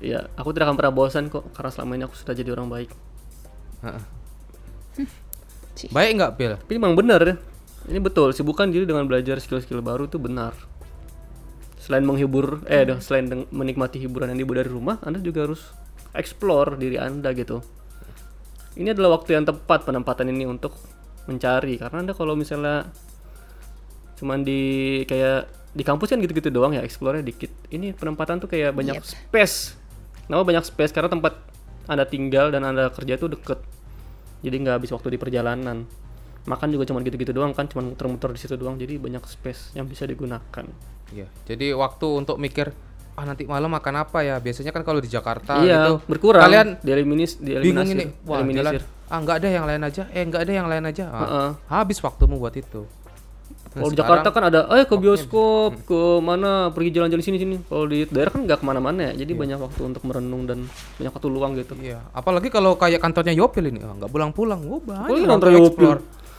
Iya, aku tidak akan pernah bosan kok karena selama ini aku sudah jadi orang baik. Heeh. Baik nggak, Pil? Tapi memang benar ya. Ini betul, sibukkan diri dengan belajar skill-skill baru itu benar. Selain menghibur, eh dah, selain menikmati hiburan yang dibawa dari rumah, Anda juga harus explore diri Anda gitu. Ini adalah waktu yang tepat penempatan ini untuk mencari karena Anda kalau misalnya cuman di kayak di kampus kan gitu-gitu doang ya, explore dikit. Ini penempatan tuh kayak banyak space. Kenapa banyak space? Karena tempat Anda tinggal dan Anda kerja itu deket. Jadi nggak habis waktu di perjalanan. Makan juga cuma gitu-gitu doang kan, cuma muter-muter di situ doang. Jadi banyak space yang bisa digunakan. Iya. Jadi waktu untuk mikir ah nanti malam makan apa ya? Biasanya kan kalau di Jakarta iya, gitu berkurang. Kalian dieliminis, bingung dieliminasi, ini. Wah, jalan. Ah, nggak ada yang lain aja. Eh, nggak ada yang lain aja. Ah, Heeh. Habis waktumu buat itu. Nah, Kalau di Jakarta kan ada, eh ke bioskop, ke mana, pergi jalan-jalan sini sini. Kalau di daerah kan nggak ke mana-mana ya, jadi banyak waktu untuk merenung dan banyak waktu luang gitu. Iya, apalagi kalau kayak kantornya Yopil ini, nggak pulang-pulang. Wah, banyak kantor tuh Yopil.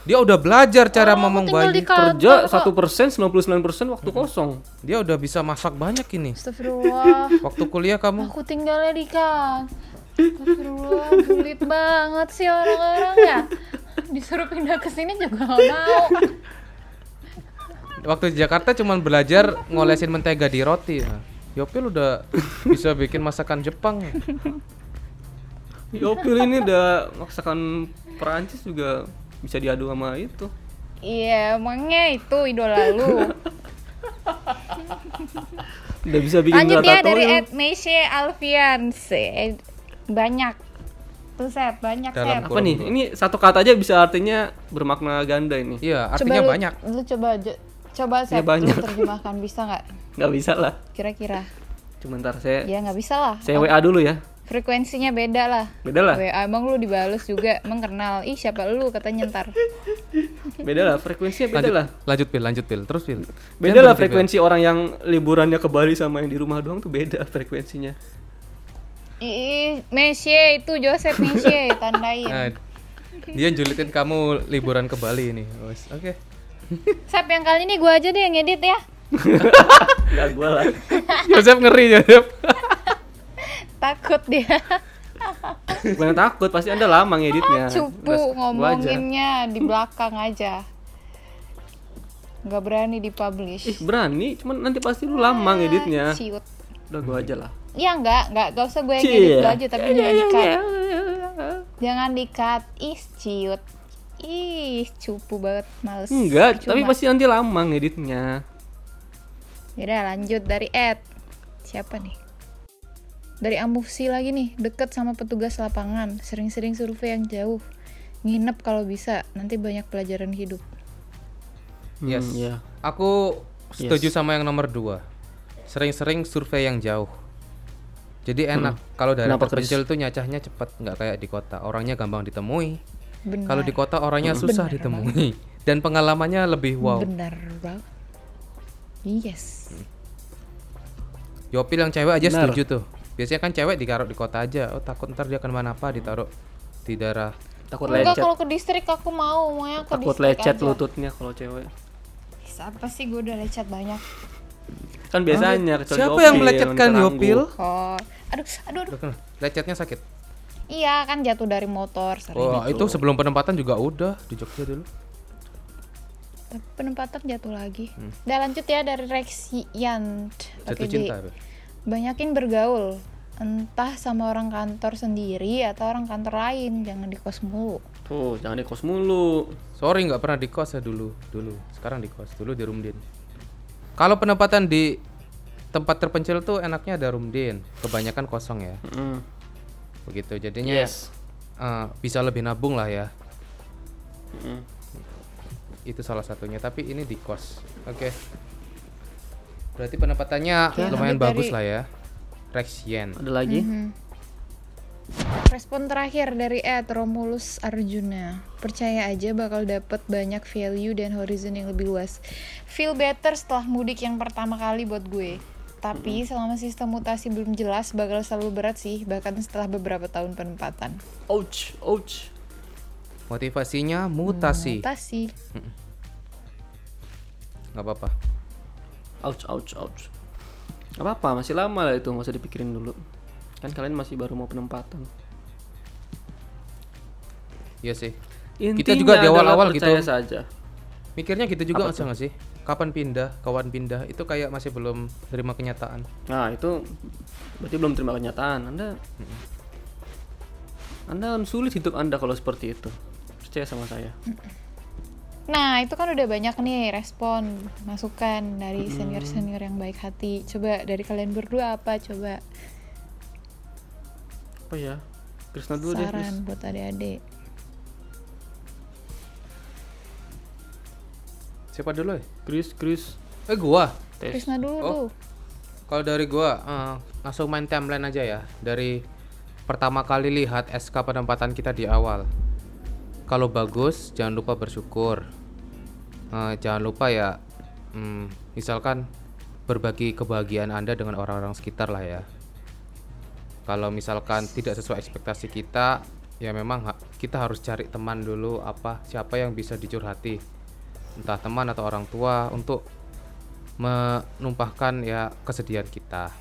Dia udah belajar cara Oh, ngomong tinggal bayi. di kantor Kerja kok. satu persen, 99% waktu kosong. Dia udah bisa masak banyak ini. Astagfirullah Waktu kuliah kamu Aku tinggalnya di kan. Astagfirullah, sulit banget sih orang-orang ya. Disuruh pindah ke sini juga gak mau. Waktu di Jakarta cuman belajar ngolesin mentega di roti. Nah, Yopil udah bisa bikin masakan Jepang. Yopil ini udah masakan Perancis juga bisa diadu sama itu. Iya, emangnya itu idola lu. Udah bisa bikin Lanjut ya dari Ed Meshe Alfian. Se- Banyak. Tuh Sep, banyak Dalam Sep. Apa nih? Ini satu kata aja bisa artinya bermakna ganda ini. Iya, Coba artinya lu, banyak. Lu coba aja Coba Ya, saya banyak. terjemahkan bisa nggak? nggak bisa lah Kira-kira. cuma ntar saya Ya nggak bisa lah. saya WA dulu ya Frekuensinya beda lah. beda lah WA emang lu dibales juga, emang kenal. Ih siapa lu katanya ntar. beda lah frekuensinya beda Lanjut, lah lanjut pil, lanjut pil, terus pil. beda Jangan lah Pil. frekuensi orang yang liburannya ke Bali sama yang di rumah doang tuh beda frekuensinya Ih, Mesye itu Joseph Mesye tandain. Nah, dia julitin kamu liburan ke Bali ini. Oke. Sap yang kali ini gua aja deh yang edit ya. nggak gua lah Joseph ngeri Joseph. Takut dia. bukan takut pasti anda lama ngeditnya Cupu Udah, gua aja. ngomonginnya di belakang aja. Nggak berani ih dipublish. berani cuman nanti pasti lu lama ngeditnya Ciut. udah gua aja lah Ya enggak, enggak, enggak usah gue yang edit aja tapi jangan di-cut. Jangan di-cut. Ih, ciut. Ih, cupu banget, males. enggak tapi Percuma. pasti nanti lama ngeditnya Yaudah lanjut dari Ed. Siapa nih? Dari Amusi lagi nih, deket sama petugas lapangan, sering-sering survei yang jauh. Nginep kalau bisa, nanti banyak pelajaran hidup. Yes. Hmm, ya Aku setuju sama yang nomor dua. Sering-sering survei yang jauh. Jadi enak kalau dari terpencil tuh nyacahnya cepat, nggak kayak di kota. Orangnya gampang ditemui. Benar. Kalau di kota orangnya susah Benar ditemui dan pengalamannya lebih wow. Benar banget. Yes. Yopil yang cewek aja Benar. setuju tuh. Biasanya kan cewek ditaruh di kota aja. Oh takut ntar dia kenapa apa ditaruh di daerah. takut Enggak, lecet kalau ke distrik aku mau, maunya ke takut distrik lecet aja. lututnya kalau cewek Apa sih gue udah lecet banyak. kan biasanya kecuali Siapa Yopil yang melecetkan. Yopil? Oh, aduh, aduh, aduh. Lecetnya sakit. Iya kan jatuh dari motor sering. Oh itu sebelum penempatan juga udah di Jogja dulu. Tapi penempatan jatuh lagi. Hmm. Udah lanjut ya dari Rexian. Jatuh cinta. Banyakin bergaul. Entah sama orang kantor sendiri atau orang kantor lain, jangan di kos mulu. tuh jangan di kos mulu Sorry nggak pernah di kos ya dulu, dulu. Sekarang di kos, dulu di Rumdin. Kalau penempatan di tempat terpencil tuh enaknya ada Rumdin, kebanyakan kosong ya. Mm. Begitu. Jadinya yes eh, bisa lebih nabung lah ya. Mm. Itu salah satunya, tapi ini di kos. Oke. Berarti penempatannya Ya, lumayan bagus dari- lah ya. Rex Yen. ada lagi Mhm. Respon terakhir dari Ed Romulus Arjuna. Percaya aja bakal dapet banyak value dan horizon yang lebih luas. Feel better setelah mudik yang pertama kali buat gue. Tapi selama sistem mutasi belum jelas bakal selalu berat sih, bahkan setelah beberapa tahun penempatan. ouch ouch Motivasinya mutasi. Mutasi. nggak apa-apa. ouch ouch ouch Gak apa-apa masih lama lah itu nggak usah dipikirin dulu kan kalian masih baru mau penempatan Iya sih. Intinya juga di awal-awal gitu. saja Mikirnya gitu juga nggak sih? Kapan pindah, kawan pindah, itu kayak masih belum terima kenyataan. nah itu berarti belum terima kenyataan anda anda akan sulit hidup anda kalau seperti itu percaya sama saya Nah, itu kan udah banyak nih respon, masukan dari senior-senior yang baik hati. Coba dari kalian berdua apa coba apa ya Krisna dulu deh Kris. saran buat adik-adik. Siapa dulu ya? Kris Kris Eh gua. tes Krisna dulu Oh. Kalau dari gua eh, langsung main timeline aja ya. Dari pertama kali lihat SK penempatan kita di awal. Kalau bagus, jangan lupa bersyukur. Eh, jangan lupa ya, hmm, misalkan berbagi kebahagiaan Anda dengan orang-orang sekitar lah ya. Kalau misalkan tidak sesuai ekspektasi kita, ya memang ha- kita harus cari teman dulu apa siapa yang bisa dicurhati. Entah teman atau orang tua untuk menumpahkan ya kesedihan kita.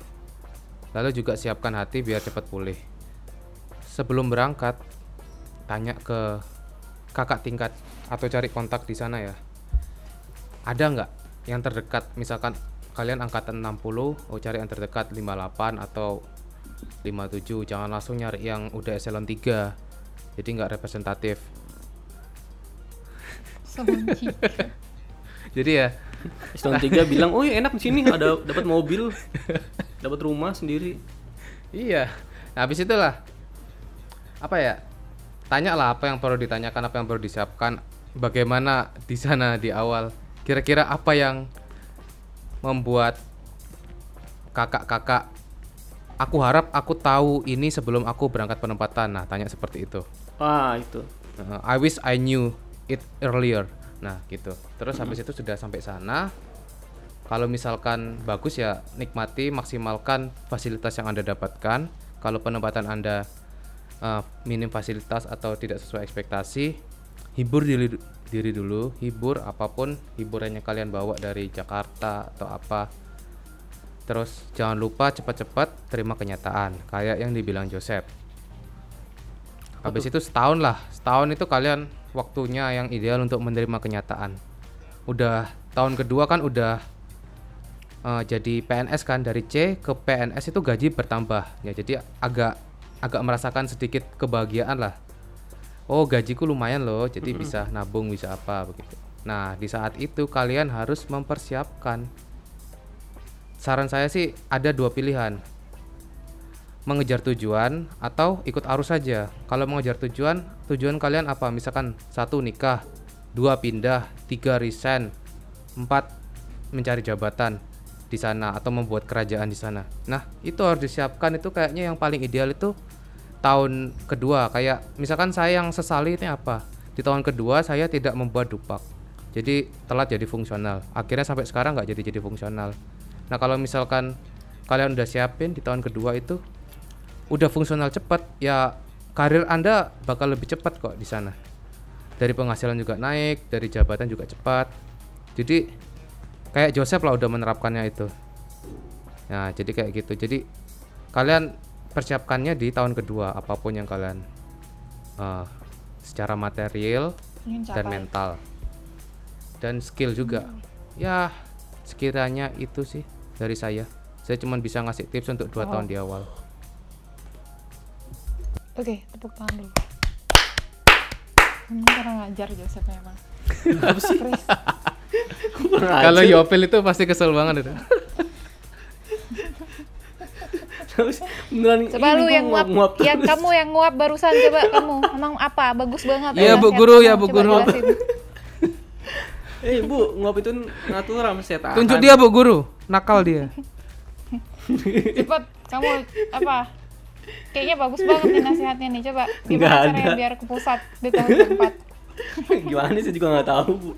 Lalu juga siapkan hati biar cepat pulih. Sebelum berangkat, tanya ke kakak tingkat atau cari kontak di sana ya. Ada nggak yang terdekat? Misalkan kalian angkatan 60, oh cari yang terdekat 58 atau 57. Jangan langsung nyari yang udah eselon 3. Jadi nggak representatif. Jadi ya Eselon 3 bilang, "Oh, ya enak di sini ada dapat mobil, dapat rumah sendiri." Iya. Nah, habis itulah apa ya? Tanya lah apa yang perlu ditanyakan, apa yang perlu disiapkan, bagaimana di sana di awal. kira-kira apa yang membuat kakak-kakak aku harap aku tahu ini sebelum aku berangkat penempatan nah tanya seperti itu ah itu Uh, I wish I knew it earlier. Nah, gitu. Terus habis itu sudah sampai sana. Kalau misalkan bagus ya nikmati, maksimalkan fasilitas yang Anda dapatkan. Kalau penempatan Anda uh, minim fasilitas atau tidak sesuai ekspektasi, hibur diri, diri dulu, hibur apa pun hiburannya kalian bawa dari Jakarta atau apa. Terus jangan lupa cepat-cepat terima kenyataan, kayak yang dibilang Joseph. Habis itu setahun lah, setahun itu kalian waktunya yang ideal untuk menerima kenyataan. Udah tahun kedua kan udah eh, jadi PNS kan dari C ke PNS itu gaji bertambah ya jadi agak agak merasakan sedikit kebahagiaan lah. Oh gajiku lumayan loh, jadi bisa nabung bisa apa begitu. Nah di saat itu kalian harus mempersiapkan. Saran saya sih ada dua pilihan mengejar tujuan atau ikut arus saja. Kalau mengejar tujuan, tujuan kalian apa? Misalkan satu nikah, dua pindah, tiga resign, empat mencari jabatan di sana atau membuat kerajaan di sana. Nah itu harus disiapkan itu kayaknya yang paling ideal itu tahun kedua. Kayak misalkan saya yang sesali ini apa? Di tahun kedua saya tidak membuat dupak. Jadi telat jadi fungsional. Akhirnya sampai sekarang nggak jadi jadi fungsional. Nah kalau misalkan kalian udah siapin di tahun kedua itu udah fungsional cepat ya karir anda bakal lebih cepat kok di sana. Dari penghasilan juga naik dari jabatan juga cepat. Jadi kayak Joseph lah udah menerapkannya itu. Nah jadi kayak gitu. Jadi kalian persiapkannya di tahun kedua apa pun yang kalian eh, secara material dan mental. Dan skill juga. Ya sekiranya itu sih dari saya. Saya cuma bisa ngasih tips untuk dua Oh. tahun di awal Oke, tepuk tangan dulu. Ini kurang ngajar Joseph memang. Chris, Kalau Yopel itu pasti kesel banget itu. beneran coba lu yang nguap, nguap yang terus. kamu yang nguap barusan coba kamu. Emang apa? Bagus banget. Iya, Bu. Guru, ya, Bu Guru. Eh bu, nguap itu natural saya tahan. Tunjuk dia Bu Guru, nakal dia. Cepet, kamu apa? Kayaknya bagus banget nih nasihatnya nih. Coba gimana caranya ada. biar ke pusat di tahun keempat. Gimana sih juga nggak tahu bu.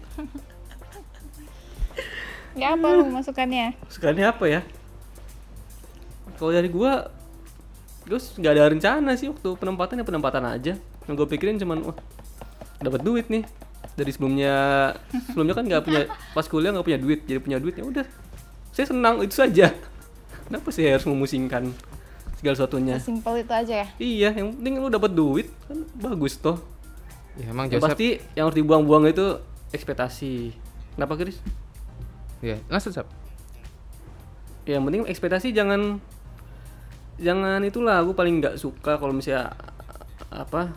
Ya apa lu masukannya? Sekarang apa ya? Kalau dari gua, terus nggak ada rencana sih waktu penempatan ya penempatan aja. Yang gue pikirin cuman wah dapat duit nih dari sebelumnya sebelumnya kan nggak punya pas kuliah nggak punya duit jadi punya duit ya udah saya senang itu saja kenapa sih harus memusingkan segala sesuatunya Simpel itu aja ya. iya yang penting lu dapat duit kan bagus toh Ya emang yang Joseph. pasti yang harus dibuang-buang itu ekspektasi kenapa Chris Ya, langsung Sab. Ya, yang penting ekspektasi jangan jangan itulah aku paling nggak suka kalau misalnya apa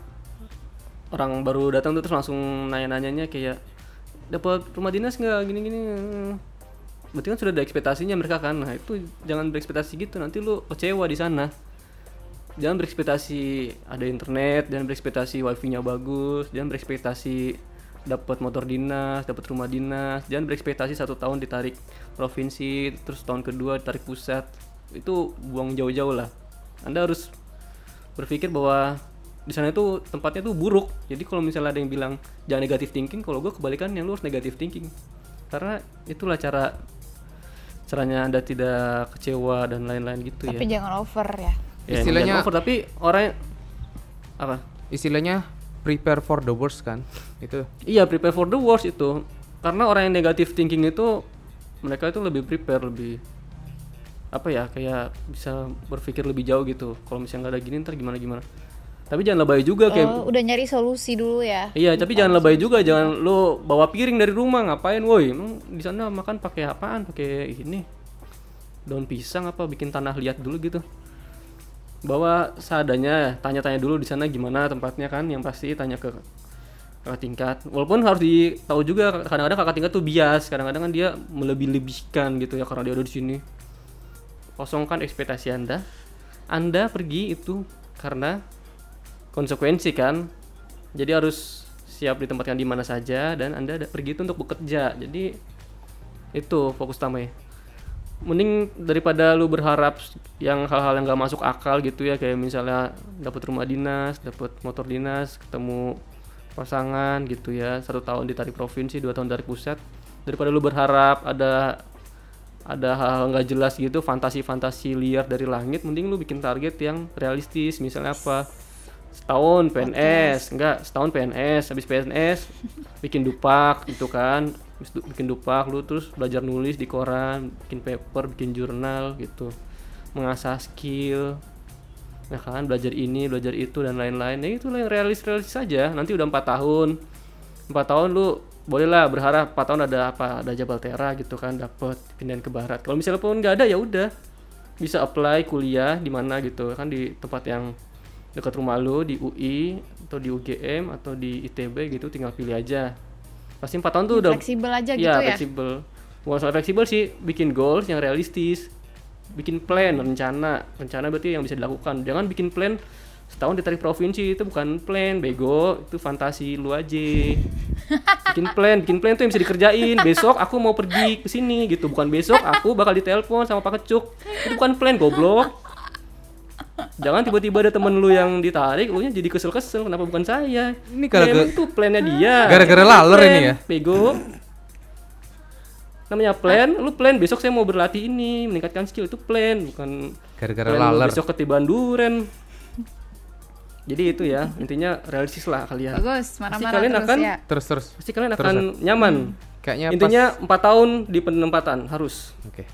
orang baru datang tuh terus langsung nanya-nanyanya kayak dapat rumah dinas nggak gini-gini berarti kan sudah ada ekspektasinya mereka kan. Nah itu jangan berekspektasi gitu. Nanti lu kecewa di sana. Jangan berekspektasi ada internet jangan berekspektasi wifi-nya bagus jangan berekspektasi dapat motor dinas dapat rumah dinas jangan berekspektasi satu tahun ditarik provinsi terus tahun kedua ditarik pusat. Itu buang jauh-jauh lah. Anda harus berpikir bahwa di sana itu tempatnya tuh buruk. Jadi kalau misalnya ada yang bilang jangan negatif thinking kalau gue kebalikan yang lu harus negatif thinking. Karena itulah cara caranya anda tidak kecewa dan lain-lain gitu Tapi ya jangan over ya. Ya, Istilahnya- over, tapi orang apa Istilahnya prepare for the worst kan. Itu. iya prepare for the worst itu karena orang yang negatif thinking itu mereka itu lebih prepare lebih apa ya kayak bisa berpikir lebih jauh gitu kalau misalnya nggak ada gini ntar gimana gimana tapi jangan lebay juga kayak Oh, udah nyari solusi dulu ya. Iya, tapi jangan lebay juga, jangan lu bawa piring dari rumah ngapain, woi? Di sana makan pakai apaan? Pakai ini. Daun pisang apa bikin tanah liat dulu gitu. Bawa seadanya, tanya-tanya dulu di sana gimana tempatnya kan, yang pasti tanya ke kakak tingkat. Walaupun harus ditahu juga kadang-kadang kakak tingkat tuh bias, kadang-kadang kan dia melebih-lebihkan gitu ya karena dia ada di sini. Kosongkan ekspektasi Anda. Anda pergi itu karena konsekuensi kan. Jadi harus siap ditempatkan di mana saja dan anda pergi itu untuk bekerja. Jadi Itu fokus utama ya. Mending daripada lu berharap yang hal-hal yang gak masuk akal gitu ya kayak misalnya dapat rumah dinas, dapat motor dinas, ketemu pasangan gitu ya. Satu tahun ditarik provinsi dua tahun dari pusat. Daripada lu berharap ada ada hal-hal nggak jelas gitu fantasi-fantasi liar dari langit mending lu bikin target yang realistis. Misalnya apa setahun PNS enggak setahun PNS habis PNS bikin dupak gitu kan habis du- bikin dupak lu terus belajar nulis di koran bikin paper bikin jurnal gitu mengasah skill ya kan belajar ini belajar itu dan lain-lain. Ya itulah yang realis realis saja nanti udah empat tahun. Empat tahun lu bolehlah berharap empat tahun ada apa ada Jabal Tera gitu kan dapat pindahan ke barat. Kalau misalnya pun nggak ada ya udah. Bisa apply kuliah di mana gitu kan di tempat yang dekat rumah lu di UI atau di UGM atau di ITB gitu tinggal pilih aja pasti empat tahun tuh udah Fleksibel aja Iya, gitu ya. fleksibel. Bukan soal fleksibel sih, bikin goals yang realistis. Bikin plan, rencana. Rencana berarti yang bisa dilakukan. Jangan bikin plan setahun ditarik provinsi itu bukan plan, bego. Itu fantasi lu aja. bikin plan, bikin plan tuh yang bisa dikerjain. Besok aku mau pergi ke sini gitu. Bukan besok aku bakal ditelepon sama Pak Kecuk. Itu bukan plan, goblok. Jangan tiba-tiba ada temen lu yang ditarik, lu nya jadi kesel-kesel. Kenapa bukan saya? Ini Ya, gara-gara- itu plannya dia. Gara-gara laler plan, ini ya? Bego. Namanya plan, lu plan besok saya mau berlatih ini, meningkatkan skill itu plan, bukan Gara-gara laler. besok ketiban duren. Jadi itu ya, intinya realistis lah kalian. Bagus, marah-marah kalian terus akan ya. Terus terus. pasti kalian Terus, akan nyaman. Kayaknya Intinya empat tahun di penempatan harus. pas. Oke.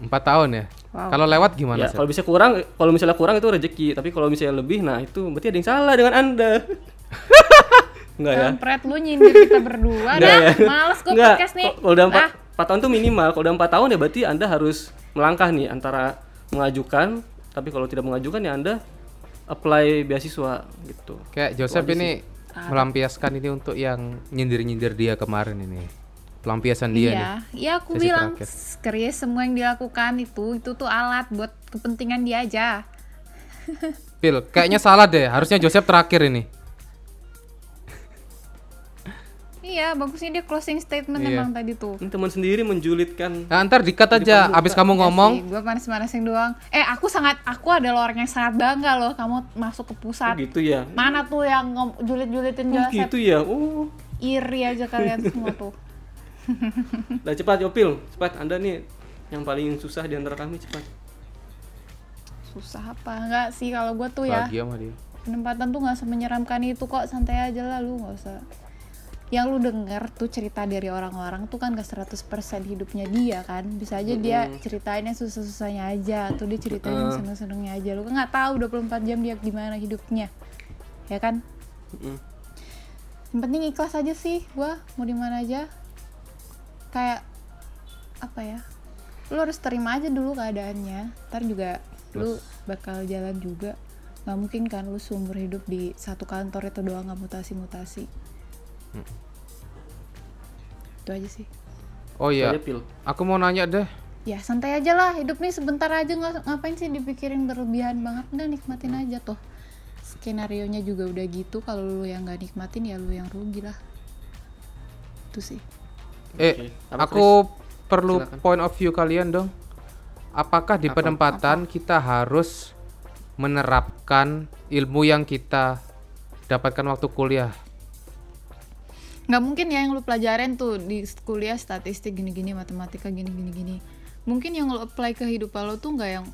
Empat tahun ya. Wow. Kalau lewat gimana Ya, kalau bisa kurang, kalau misalnya kurang itu rezeki, tapi kalau misalnya lebih, nah itu berarti ada yang salah dengan anda. Enggak ya? Kampret lu nyindir kita berdua dah. ya? Males gue Enggak, podcast nih. Kalau udah empat, Ah, empat tahun tuh minimal. Kalau udah empat tahun ya berarti anda harus melangkah nih antara mengajukan, tapi kalau tidak mengajukan ya anda apply beasiswa gitu. Kayak Joseph ini melampiaskan ini untuk yang nyindir-nyindir dia kemarin ini. Pelampiasan dia nih. iya, iya aku Sesi bilang terakhir. Chris semua yang dilakukan itu itu tuh alat buat kepentingan dia aja. Pil, kayaknya salah deh. Harusnya Joseph terakhir ini. Iya, bagusnya dia closing statement Iya. emang tadi tuh. Ini teman sendiri menjulitkan. Nah, ntar dikat aja. Abis kamu ngomong, gue manas-manasin doang. Eh, aku sangat aku adalah orang yang sangat bangga loh kamu masuk ke Oh, pusat. gitu ya. Mana tuh yang julit-julitin Oh, Joseph? gitu ya. Oh. Iri aja kalian semua tuh. Nah, cepat Yopil, cepat Anda nih yang paling susah di antara kami cepat. Susah apa? Enggak sih kalau gue tuh ya. bahagia sama dia. penempatan tuh nggak semenyeramkan itu kok santai aja lah lu nggak usah yang lu denger tuh cerita dari orang-orang tuh kan gak 100% hidupnya dia kan bisa aja dia ceritain yang susah-susahnya aja atau dia ceritain yang seneng-senengnya aja lu kan nggak tahu 24 jam dia gimana hidupnya ya kan Mm-mm. yang penting ikhlas aja sih gua mau di mana aja kayak apa ya lu harus terima aja dulu keadaannya. Ntar juga lu bakal jalan juga. Nggak mungkin kan lu seumur hidup di satu kantor itu doang nggak mutasi-mutasi. Itu aja sih. Oh iya, aku mau nanya deh. ya santai aja lah hidup nih sebentar aja. Nggak ngapain sih dipikirin berlebihan banget? Udah nikmatin aja tuh. Skenario nya juga udah gitu. Kalau lu yang nggak nikmatin ya lu yang rugi lah. Itu sih Eh, Oke. Apa, aku perlu Silakan. point of view kalian dong. Apakah di penempatan kita harus menerapkan ilmu yang kita dapatkan waktu kuliah? nggak mungkin ya yang lu pelajarin tuh di kuliah statistik gini-gini matematika gini-gini gini mungkin yang lu apply ke kehidupan lo tuh nggak yang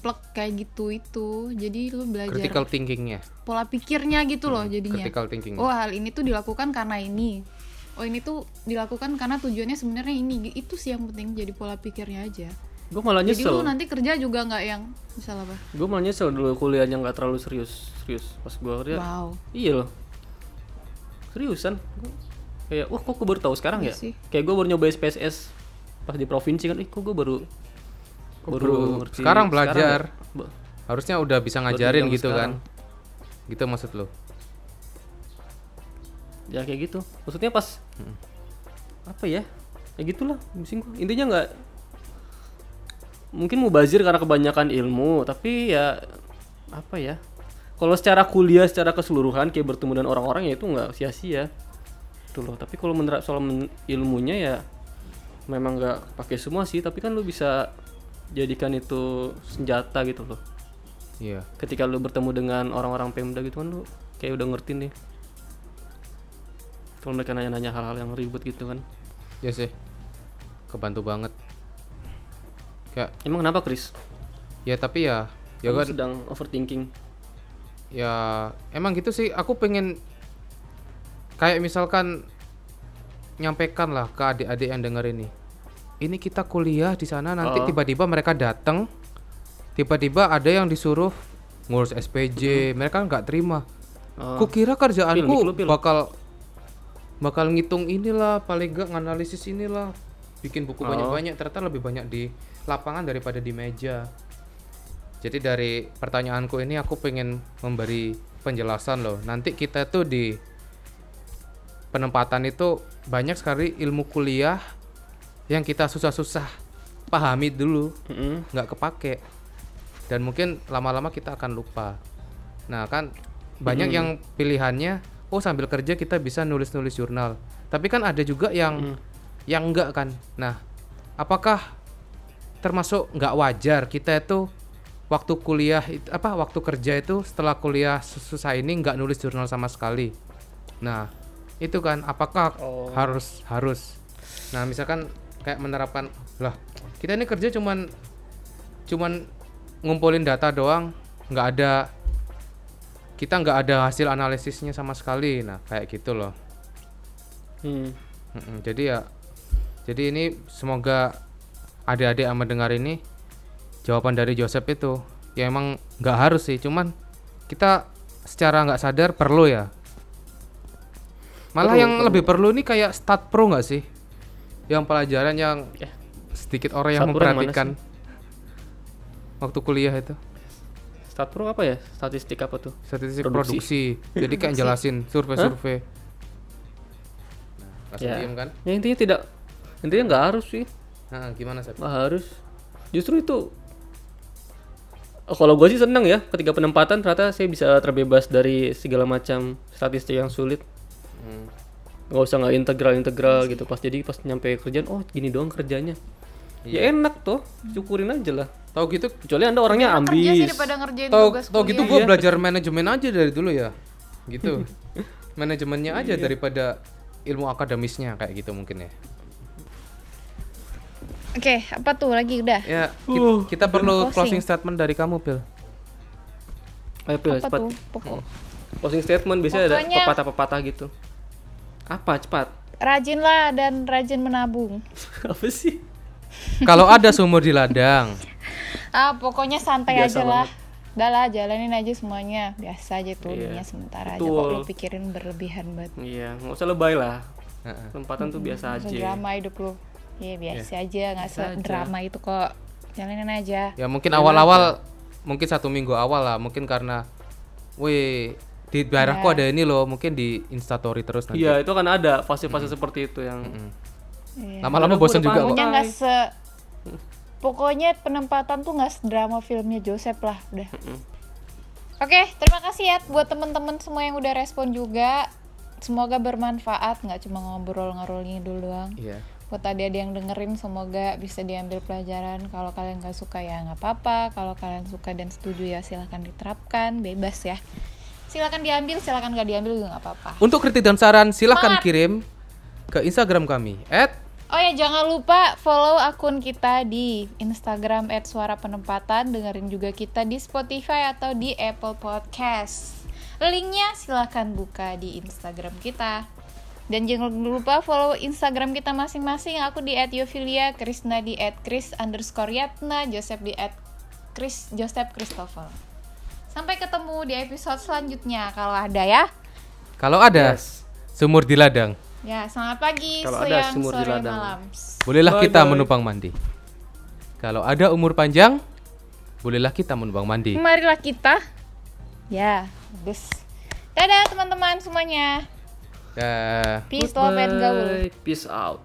plek kayak gitu itu jadi lu belajar Critical thinkingnya, pola pikirnya gitu loh jadinya critical thinking. oh hal ini tuh dilakukan karena ini oh ini tuh dilakukan karena tujuannya sebenarnya ini itu sih yang penting jadi pola pikirnya aja Gue malah jadi lu nyesel. nanti kerja juga nggak yang misal apa Gue malah nyesel dulu kuliahnya nggak terlalu serius, serius. Pas gue lihat, wow iya loh. Seriusan. Gua Kayak, wah kok gue baru tahu sekarang Iya ya? sih. Kayak gue baru nyoba SPSS pas di provinsi kan, ih kok gue baru Kok baru sekarang belajar? ya? Ba- Harusnya udah bisa ngajarin gitu sekarang. kan? Gitu maksud lo? Ya kayak gitu. Maksudnya pas apa ya? Ya gitulah gua. intinya nggak mungkin mubazir karena kebanyakan ilmu tapi ya apa ya? Kalau secara kuliah secara keseluruhan kayak bertemu dengan orang-orang ya itu nggak sia-sia. Itu loh. Tapi kalau menerap soal men- ilmunya ya memang nggak pakai semua sih. Tapi kan lu bisa jadikan itu senjata gitu loh. Iya. ketika lu bertemu dengan orang-orang Pemda gitu kan lu kayak udah ngerti nih kalau mereka nanya-nanya hal-hal yang ribet gitu kan Ya sih. Kebantu banget. Kayak emang kenapa Chris? ya tapi ya ya kan sedang overthinking ya emang gitu sih aku pengen kayak misalkan nyampaikan lah ke adik-adik yang denger ini ini kita kuliah di sana nanti Oh. tiba-tiba mereka datang tiba-tiba ada yang disuruh ngurus SPJ mereka nggak terima Oh. kukira kerjaanku Pil, lu pil. bakal bakal ngitung inilah paling nggak nganalisis inilah bikin buku Oh. banyak-banyak ternyata lebih banyak di lapangan daripada di meja jadi dari pertanyaanku ini aku pengen memberi penjelasan loh. Nanti kita tuh di penempatan itu banyak sekali ilmu kuliah yang kita susah-susah pahami dulu, nggak kepake. Dan mungkin lama-lama kita akan lupa. Nah, kan banyak yang pilihannya oh sambil kerja kita bisa nulis-nulis jurnal. Tapi kan ada juga yang yang enggak kan. Nah, apakah termasuk nggak wajar kita itu waktu kuliah apa waktu kerja itu setelah kuliah susah ini nggak nulis jurnal sama sekali. Nah, itu kan apakah Oh. harus harus. Nah, misalkan kayak menerapkan lah kita ini kerja cuman cuman ngumpulin data doang, nggak ada kita nggak ada hasil analisisnya sama sekali. Nah, kayak gitu loh. Hmm. Jadi ya jadi ini semoga adik-adik yang mendengar ini jawaban dari Joseph itu ya emang nggak harus sih cuman kita secara nggak sadar perlu ya malah Perlu, yang perlu. lebih perlu nih kayak stat pro nggak sih yang pelajaran yang Eh. sedikit orang yang mana memperhatikan waktu kuliah itu Stat Pro apa ya? Statistik apa tuh? statistik Produksi. produksi, jadi kayak jelasin survei-survei nah, Ya. diem kan Ya intinya tidak intinya nggak harus sih, nah gimana Sep? nggak harus. Justru itu kalau gue sih seneng ya ketika penempatan ternyata saya bisa terbebas dari segala macam statistik yang sulit Hmm. nggak usah nggak integral integral gitu pas jadi pas nyampe kerjaan oh gini doang kerjanya ya enak tuh syukurin aja lah Tahu gitu kecuali anda orangnya Kerja sih ambis daripada ngerjain Tahu tugas tahu gitu gue belajar manajemen aja dari dulu ya. Gitu. Manajemennya aja daripada ilmu akademisnya kayak gitu mungkin ya. Oke, apa tuh lagi udah? Ya, ki- Uh, kita perlu closing. closing statement dari kamu, Pil. ayo Pil, Apa cepat tuh? Pokok. closing statement biasanya ada pepatah-pepatah gitu apa cepat Rajinlah dan rajin menabung. apa sih Kalau ada sumur di ladang, Ah, pokoknya santai Biasa aja lah. Udah lah, jalanin aja semuanya. Biasa aja tuh, Iya, dunia sementara aja betul. kok lu pikirin berlebihan banget. iya nggak usah lebay lah Heeh. tempatan tuh biasa aja drama hidup lu. Iya, biasa aja, nggak aja. drama itu kok. Jalanin aja. ya mungkin awal-awal mungkin satu minggu awal lah, mungkin karena wih di daerahku Ya. ada ini loh, mungkin di instastory terus nanti. iya itu kan ada fase-fase seperti itu yang Iya. Lama-lama bosan juga kok. Pokoknya nggak se Pokoknya penempatan tuh nggak drama filmnya Joseph lah, udah. Oke, terima kasih ya buat temen-temen semua yang udah respon juga. Semoga bermanfaat, nggak cuma ngobrol ngarol ngidul doang. Iya. Buat tadi ada yang dengerin, semoga bisa diambil pelajaran. Kalau kalian nggak suka ya nggak apa-apa. Kalau kalian suka dan setuju ya silahkan diterapkan, bebas ya. Silahkan diambil, silahkan nggak diambil juga nggak apa-apa. Untuk kritik dan saran silahkan Semangat. kirim ke Instagram kami Oh ya jangan lupa follow akun kita di Instagram @suarapenempatan, dengerin juga kita di Spotify atau di Apple Podcast. Linknya silahkan buka di Instagram kita. Dan jangan lupa follow Instagram kita masing-masing. Aku di @yofilia, Krisna di @kris underscore yatna, Joseph di @kris Joseph Christopher. Sampai ketemu di episode selanjutnya kalau ada ya. Kalau ada Yes. sumur di ladang, Ya, selamat pagi, Kalau ada siang, sumur di sore, ladang. malam. bolehlah Bye, kita bye. menumpang mandi. Kalau ada umur panjang, bolehlah kita menumpang mandi. Marilah kita. Ya, bagus. Dadah teman-teman semuanya. Dah. Peace, love, and gaul. Bye. peace out